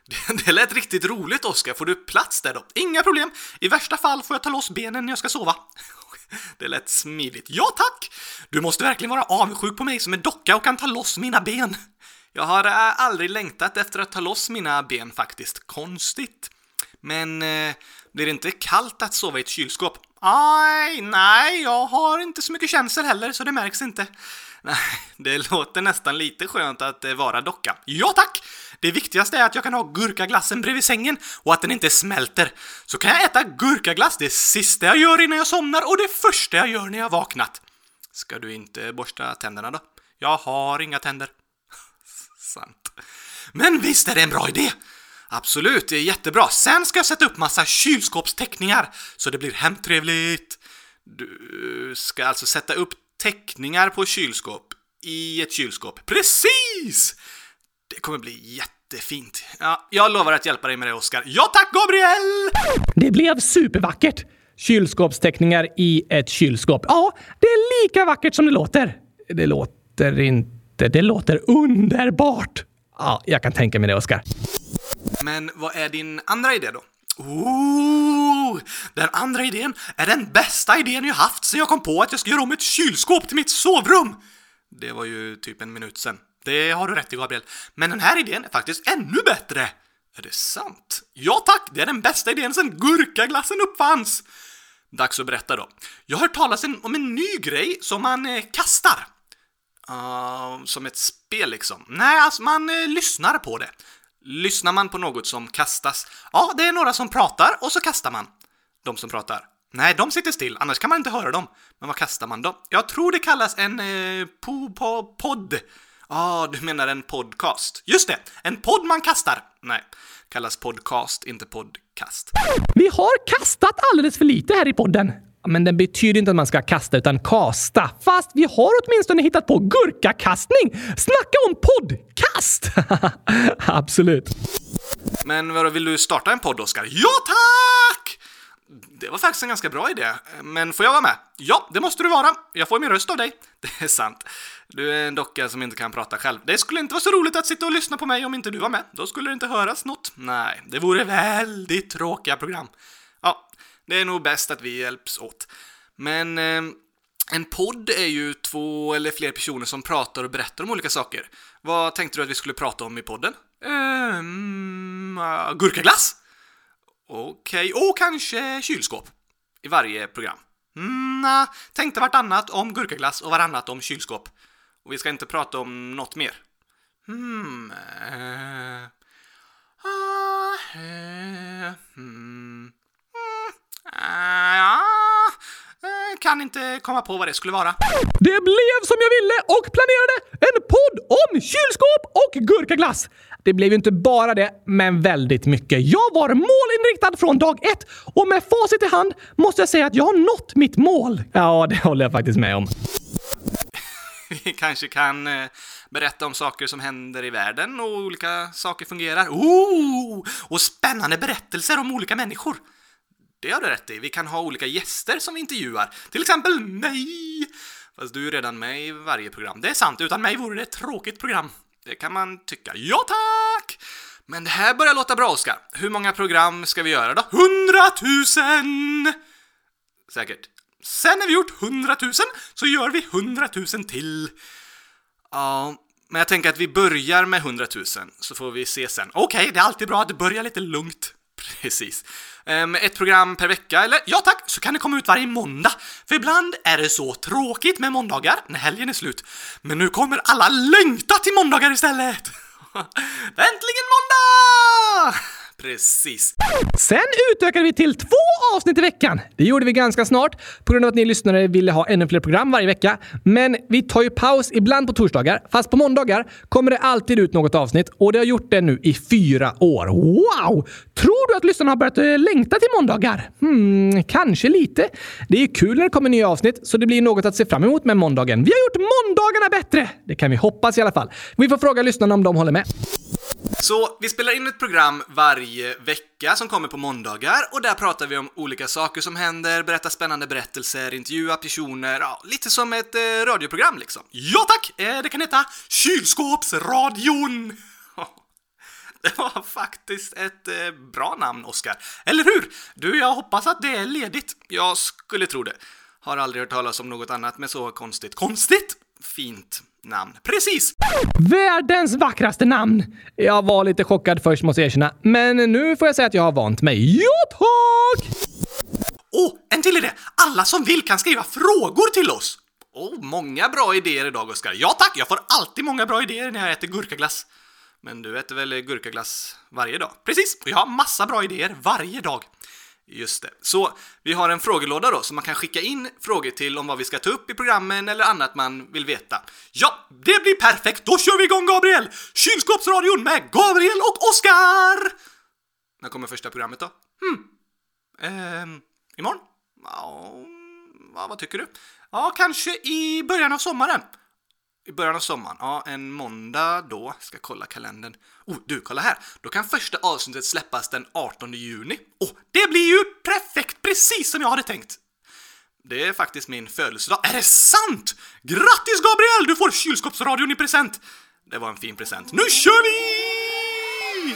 Speaker 1: det, det lät riktigt roligt, Oskar. Får du plats där då? Inga problem. I värsta fall får jag ta loss benen när jag ska sova. Det lät smidigt. Ja, tack! Du måste verkligen vara avundsjuk på mig som är docka och kan ta loss mina ben. Jag har eh, aldrig längtat efter att ta loss mina ben faktiskt. Konstigt. Men eh, blir det inte kallt att sova i ett kylskåp? Aj, nej, jag har inte så mycket känsel heller, så det märks inte. Nej, det låter nästan lite skönt att eh, vara docka. Ja, tack! Det viktigaste är att jag kan ha gurkaglassen bredvid sängen och att den inte smälter. Så kan jag äta gurkaglass det sista jag gör innan jag somnar och det första jag gör när jag vaknat. Ska du inte borsta tänderna då? Jag har inga tänder. Sant. Men visst är det en bra idé! Absolut, det är jättebra. Sen ska jag sätta upp massa kylskåpsteckningar så det blir hemtrevligt. Du ska alltså sätta upp teckningar på kylskåp i ett kylskåp. Precis! Det kommer bli jättefint. Ja, jag lovar att hjälpa dig med det, Oskar. Ja tack, Gabriel!
Speaker 2: Det blev supervackert! Kylskåpsteckningar i ett kylskåp. Ja, det är lika vackert som det låter. Det låter inte... Det låter underbart! Ja, jag kan tänka mig det, Oskar.
Speaker 1: Men vad är din andra idé då? Ooh, den andra idén är den bästa idén jag haft sen jag kom på att jag ska göra om ett kylskåp till mitt sovrum! Det var ju typ en minut sen. Det har du rätt i, Gabriel. Men den här idén är faktiskt ännu bättre! Är det sant? Ja tack, det är den bästa idén sen gurkaglassen uppfanns! Dags att berätta då. Jag har hört talas om en ny grej som man eh, kastar. Uh, som ett spel liksom. Nej, alltså man eh, lyssnar på det. Lyssnar man på något som kastas? Ja, det är några som pratar och så kastar man. De som pratar. Nej, de sitter still, annars kan man inte höra dem. Men vad kastar man då? Jag tror det kallas en eh, po, po, podd. Ja, ah, du menar en podcast. Just det, en podd man kastar. Nej, kallas podcast, inte podcast.
Speaker 2: Vi har kastat alldeles för lite här i podden. Men det betyder inte att man ska kasta utan kasta. Fast vi har åtminstone hittat på gurkakastning. Snacka om poddkast! Absolut.
Speaker 1: Men vadå, vill du starta en podd, Oskar? Ja, tack! Det var faktiskt en ganska bra idé. Men får jag vara med? Ja, det måste du vara. Jag får min röst av dig. Det är sant. Du är en docka som inte kan prata själv. Det skulle inte vara så roligt att sitta och lyssna på mig om inte du var med. Då skulle det inte höras något. Nej, det vore väldigt tråkiga program. Det är nog bäst att vi hjälps åt. Men eh, en podd är ju två eller fler personer som pratar och berättar om olika saker. Vad tänkte du att vi skulle prata om i podden? Ehm, uh, gurkaglass? Okej, okay. och kanske kylskåp. I varje program. Mm, nah, tänkte vartannat om gurkaglass och varannat om kylskåp. Och vi ska inte prata om något mer. Hmm. Uh, uh, uh. Ja, kan inte komma på vad det skulle vara.
Speaker 3: Det blev som jag ville och planerade! En podd om kylskåp och gurkaglass! Det blev ju inte bara det, men väldigt mycket. Jag var målinriktad från dag ett och med facit i hand måste jag säga att jag har nått mitt mål. Ja, det håller jag faktiskt med om.
Speaker 1: Vi kanske kan eh, berätta om saker som händer i världen och olika saker fungerar. Oh! Och spännande berättelser om olika människor. Det har du rätt i. Vi kan ha olika gäster som vi intervjuar. Till exempel mig! Fast du är redan med i varje program. Det är sant, utan mig vore det ett tråkigt program. Det kan man tycka. Ja tack! Men det här börjar låta bra, Oskar. Hur många program ska vi göra då? Hundratusen! Säkert. Sen när vi gjort hundratusen så gör vi hundratusen till. Ja, men jag tänker att vi börjar med hundratusen så får vi se sen. Okej, okay, det är alltid bra att börja lite lugnt. Precis. Um, ett program per vecka, eller ja tack, så kan det komma ut varje måndag. För ibland är det så tråkigt med måndagar när helgen är slut. Men nu kommer alla längta till måndagar istället! Äntligen måndag! Precis.
Speaker 3: Sen utökade vi till två avsnitt i veckan. Det gjorde vi ganska snart på grund av att ni lyssnare ville ha ännu fler program varje vecka. Men vi tar ju paus ibland på torsdagar, fast på måndagar kommer det alltid ut något avsnitt och det har gjort det nu i fyra år. Wow! Tror du att lyssnarna har börjat eh, längta till måndagar? Hmm, kanske lite. Det är kul när det kommer nya avsnitt, så det blir något att se fram emot med måndagen. Vi har gjort måndagarna bättre! Det kan vi hoppas i alla fall. Vi får fråga lyssnarna om de håller med.
Speaker 1: Så vi spelar in ett program varje vecka som kommer på måndagar och där pratar vi om olika saker som händer, berättar spännande berättelser, intervjuar personer, ja, lite som ett eh, radioprogram liksom. Ja tack! Eh, det kan heta Kylskåpsradion! Det var faktiskt ett eh, bra namn, Oskar. Eller hur? Du, jag hoppas att det är ledigt. Jag skulle tro det. Har aldrig hört talas om något annat med så konstigt. Konstigt? Fint namn. Precis!
Speaker 3: Världens vackraste namn! Jag var lite chockad först måste jag erkänna, men nu får jag säga att jag har vant mig. Ja, tack!
Speaker 1: Åh, oh, en till idé! Alla som vill kan skriva frågor till oss! Oh, många bra idéer idag, Oskar. Ja tack, jag får alltid många bra idéer när jag äter gurkaglass. Men du äter väl gurkaglass varje dag? Precis, och jag har massa bra idéer varje dag. Just det. Så vi har en frågelåda då som man kan skicka in frågor till om vad vi ska ta upp i programmen eller annat man vill veta. Ja, det blir perfekt! Då kör vi igång Gabriel! Kylskåpsradion med Gabriel och Oskar! När kommer första programmet då? Hmm. Ehm, imorgon? Ja, vad tycker du? Ja, kanske i början av sommaren. I början av sommaren, ja, en måndag då. Ska kolla kalendern. Oh, du, kolla här! Då kan första avsnittet släppas den 18 juni. Oh, det blir ju perfekt! Precis som jag hade tänkt! Det är faktiskt min födelsedag. Är det sant? Grattis Gabriel! Du får kylskåpsradion i present! Det var en fin present. Nu kör vi!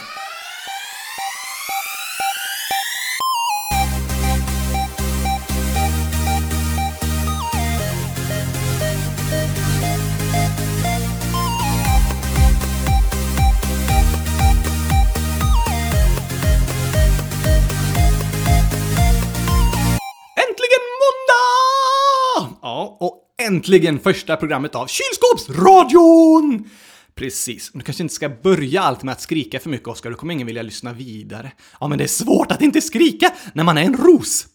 Speaker 1: Äntligen första programmet av Kylskåpsradion! Precis. Du kanske inte ska börja allt med att skrika för mycket, Oskar. Då kommer ingen vilja lyssna vidare. Ja, men det är svårt att inte skrika när man är en ros.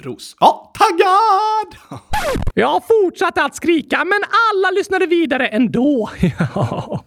Speaker 1: Ros. Ja, taggad!
Speaker 3: Jag fortsatte att skrika, men alla lyssnade vidare ändå. Ja,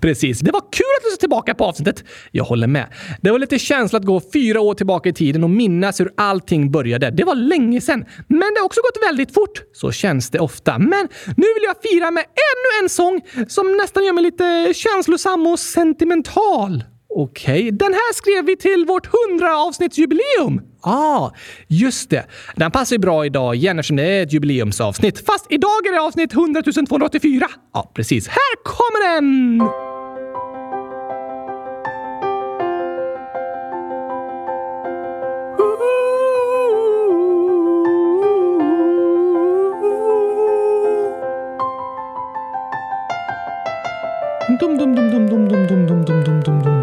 Speaker 3: precis. Det var kul att lyssna tillbaka på avsnittet. Jag håller med. Det var lite känsla att gå fyra år tillbaka i tiden och minnas hur allting började. Det var länge sedan, men det har också gått väldigt fort. Så känns det ofta. Men nu vill jag fira med ännu en sång som nästan gör mig lite känslosam och sentimental. Okej, okay. den här skrev vi till vårt 100 avsnittsjubileum
Speaker 1: ah, just det. Den passar ju bra idag igen eftersom det är ett jubileumsavsnitt. Fast idag är det avsnitt 100 284. Ja, precis. Här kommer den! Dum, dum, dum, dum, dum, dum, dum, dum, dum, dum, dum,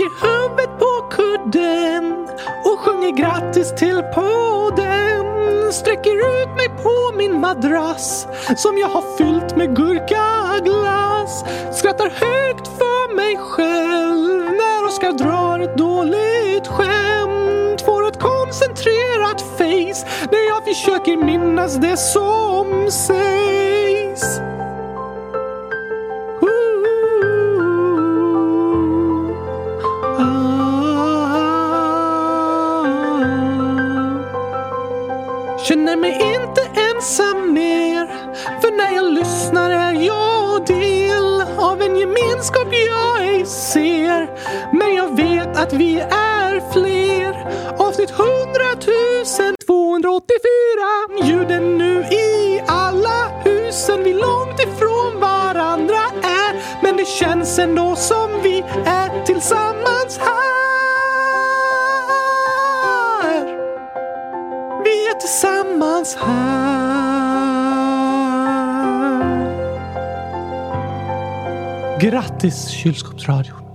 Speaker 1: lägger huvudet på kudden och sjunger grattis till podden. Sträcker ut mig på min madrass som jag har fyllt med gurkaglass. Skrattar högt för mig själv när Oskar drar ett dåligt skämt. Får ett koncentrerat face när jag försöker minnas det som sägs. Ser Men jag vet att vi är fler. Avsnitt 100 284 Ljuden nu i alla husen. Vi långt ifrån varandra är Men det känns ändå som vi är tillsammans här. Vi är tillsammans här. Grattis kylskåpsradion.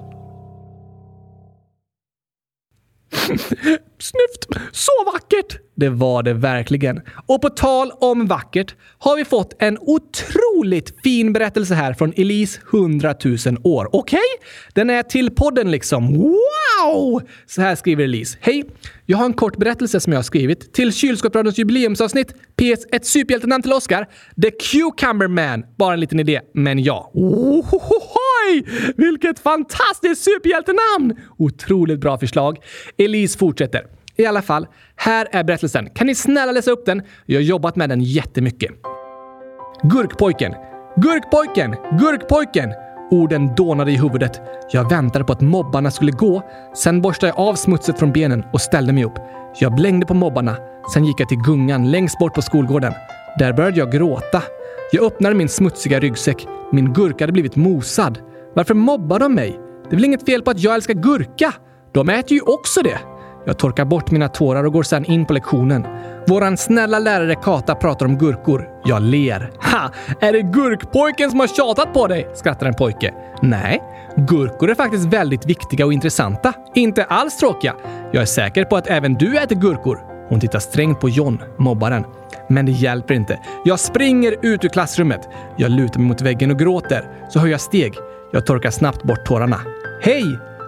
Speaker 1: Vackert! Det var det verkligen. Och på tal om vackert har vi fått en otroligt fin berättelse här från Elise 100 000 år. Okej? Den är till podden liksom. Wow! Så här skriver Elise. Hej! Jag har en kort berättelse som jag har skrivit till Kylskåpsradions jubileumsavsnitt. PS. Ett superhjältenamn till Oscar. The Cucumber Man. Bara en liten idé, men ja. Ohohoj! Vilket fantastiskt superhjältenamn! Otroligt bra förslag. Elise fortsätter. I alla fall, här är berättelsen. Kan ni snälla läsa upp den? Jag har jobbat med den jättemycket. Gurkpojken. Gurkpojken! Gurkpojken! Orden dånade i huvudet. Jag väntade på att mobbarna skulle gå. Sen borstade jag av smutset från benen och ställde mig upp. Jag blängde på mobbarna. Sen gick jag till gungan längst bort på skolgården. Där började jag gråta. Jag öppnade min smutsiga ryggsäck. Min gurka hade blivit mosad. Varför mobbar de mig? Det är väl inget fel på att jag älskar gurka? De äter ju också det. Jag torkar bort mina tårar och går sedan in på lektionen. Våran snälla lärare Kata pratar om gurkor. Jag ler. Ha! Är det gurkpojken som har tjatat på dig? skrattar en pojke. Nej, gurkor är faktiskt väldigt viktiga och intressanta. Inte alls tråkiga. Jag är säker på att även du äter gurkor. Hon tittar strängt på John, mobbaren. Men det hjälper inte. Jag springer ut ur klassrummet. Jag lutar mig mot väggen och gråter. Så hör jag steg. Jag torkar snabbt bort tårarna. Hej!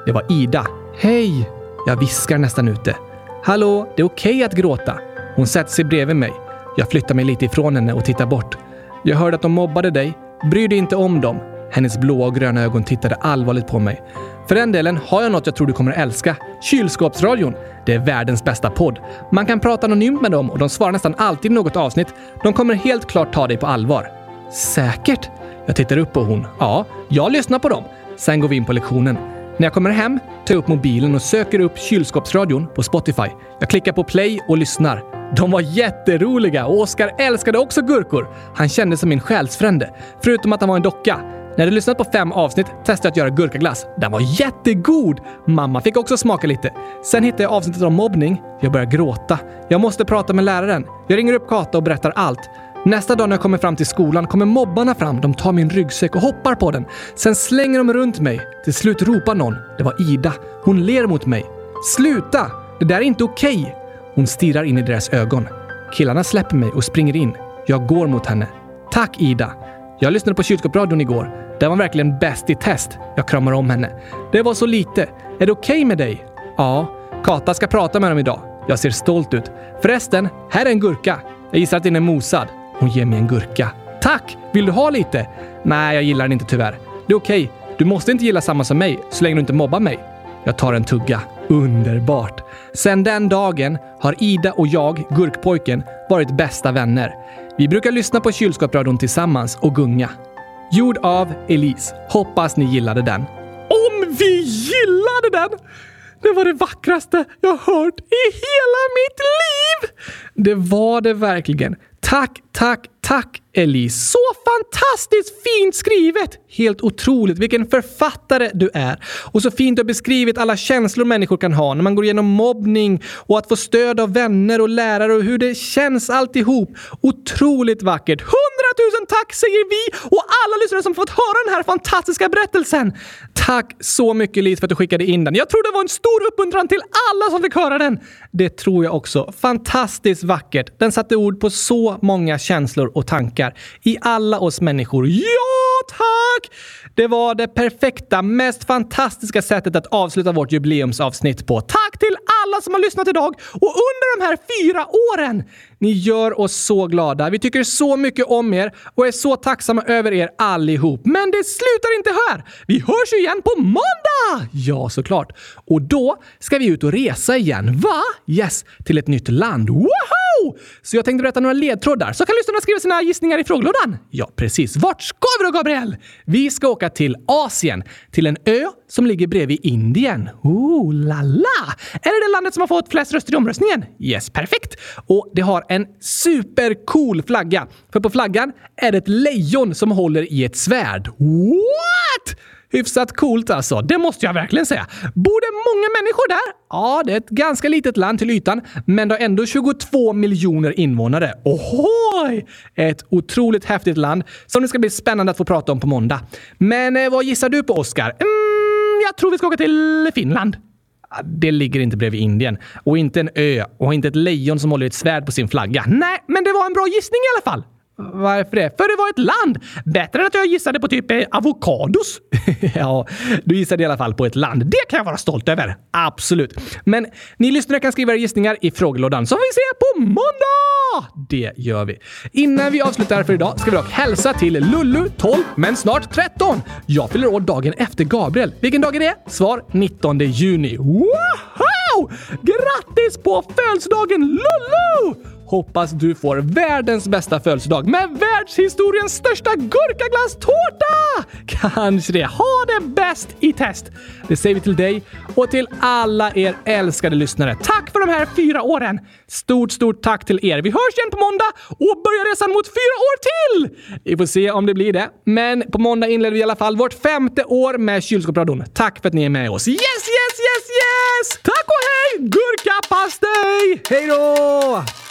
Speaker 1: Det var Ida. Hej! Jag viskar nästan ute. Hallå, det är okej att gråta. Hon sätter sig bredvid mig. Jag flyttar mig lite ifrån henne och tittar bort. Jag hörde att de mobbade dig. Bry dig inte om dem. Hennes blåa och gröna ögon tittade allvarligt på mig. För den delen har jag något jag tror du kommer älska. Kylskåpsradion. Det är världens bästa podd. Man kan prata anonymt med dem och de svarar nästan alltid i något avsnitt. De kommer helt klart ta dig på allvar. Säkert? Jag tittar upp på hon. Ja, jag lyssnar på dem. Sen går vi in på lektionen. När jag kommer hem tar jag upp mobilen och söker upp kylskåpsradion på Spotify. Jag klickar på play och lyssnar. De var jätteroliga och Oskar älskade också gurkor. Han kändes som min själsfrände, förutom att han var en docka. När jag lyssnat på fem avsnitt testade jag att göra gurkaglass. Den var jättegod! Mamma fick också smaka lite. Sen hittade jag avsnittet om mobbning. Jag börjar gråta. Jag måste prata med läraren. Jag ringer upp Kata och berättar allt. Nästa dag när jag kommer fram till skolan kommer mobbarna fram. De tar min ryggsäck och hoppar på den. Sen slänger de runt mig. Till slut ropar någon. Det var Ida. Hon ler mot mig. Sluta! Det där är inte okej! Hon stirrar in i deras ögon. Killarna släpper mig och springer in. Jag går mot henne. Tack Ida! Jag lyssnade på kylskåpsradion igår. Den var verkligen bäst i test. Jag kramar om henne. Det var så lite. Är det okej med dig? Ja. Kata ska prata med dem idag. Jag ser stolt ut. Förresten, här är en gurka. Jag gissar att den är mosad. Hon ger mig en gurka. Tack! Vill du ha lite? Nej, jag gillar den inte tyvärr. Det är okej. Du måste inte gilla samma som mig, så länge du inte mobbar mig. Jag tar en tugga. Underbart! Sen den dagen har Ida och jag, Gurkpojken, varit bästa vänner. Vi brukar lyssna på kylskåpsradion tillsammans och gunga. Gjord av Elise. Hoppas ni gillade den. Om vi gillade den! Det var det vackraste jag hört i hela mitt liv! Det var det verkligen. Tack, tack, tack Elise. Så fantastiskt fint skrivet! Helt otroligt vilken författare du är. Och så fint du har beskrivit alla känslor människor kan ha när man går igenom mobbning och att få stöd av vänner och lärare och hur det känns alltihop. Otroligt vackert tusen tack säger vi och alla lyssnare som fått höra den här fantastiska berättelsen. Tack så mycket Lis för att du skickade in den. Jag tror det var en stor uppmuntran till alla som fick höra den. Det tror jag också. Fantastiskt vackert. Den satte ord på så många känslor och tankar i alla oss människor. Ja, tack! Det var det perfekta, mest fantastiska sättet att avsluta vårt jubileumsavsnitt på. Tack till alla som har lyssnat idag och under de här fyra åren! Ni gör oss så glada. Vi tycker så mycket om er och är så tacksamma över er allihop. Men det slutar inte här! Vi hörs ju igen på måndag! Ja, såklart. Och då ska vi ut och resa igen. Va? Yes, till ett nytt land. Woho! Så jag tänkte berätta några ledtrådar så kan lyssnarna skriva sina gissningar i frågelådan. Ja, precis. Vart ska vi då, Gabriel? Vi ska åka till Asien, till en ö som ligger bredvid Indien. Oh la la! Är det det landet som har fått flest röster i omröstningen? Yes, perfekt! Och det har en supercool flagga. För på flaggan är det ett lejon som håller i ett svärd. What? Hyfsat coolt alltså. Det måste jag verkligen säga. Bor det många människor där? Ja, det är ett ganska litet land till ytan, men det har ändå 22 miljoner invånare. Ohoj! Ett otroligt häftigt land som det ska bli spännande att få prata om på måndag. Men eh, vad gissar du på, Oscar? Mm, jag tror vi ska åka till Finland. Ah, det ligger inte bredvid Indien. Och inte en ö och inte ett lejon som håller ett svärd på sin flagga. Nej, men det var en bra gissning i alla fall. Varför det? För det var ett land! Bättre än att jag gissade på typ eh, avokados. ja, du gissade i alla fall på ett land. Det kan jag vara stolt över. Absolut. Men ni lyssnare kan skriva era gissningar i frågelådan så får vi se på måndag! Det gör vi. Innan vi avslutar för idag ska vi dock hälsa till Lullu, 12, men snart 13. Jag fyller år dagen efter Gabriel. Vilken dag är det? Svar 19 juni. Wow! Grattis på födelsedagen Lullu! Hoppas du får världens bästa födelsedag med världshistoriens största gurkaglasstårta! Kanske det. Ha det bäst i test! Det säger vi till dig och till alla er älskade lyssnare. Tack för de här fyra åren! Stort, stort tack till er. Vi hörs igen på måndag och börjar resan mot fyra år till! Vi får se om det blir det. Men på måndag inleder vi i alla fall vårt femte år med Kylskåpsradion. Tack för att ni är med oss. Yes, yes, yes, yes! Tack och hej! Gurkapastej! Hej då!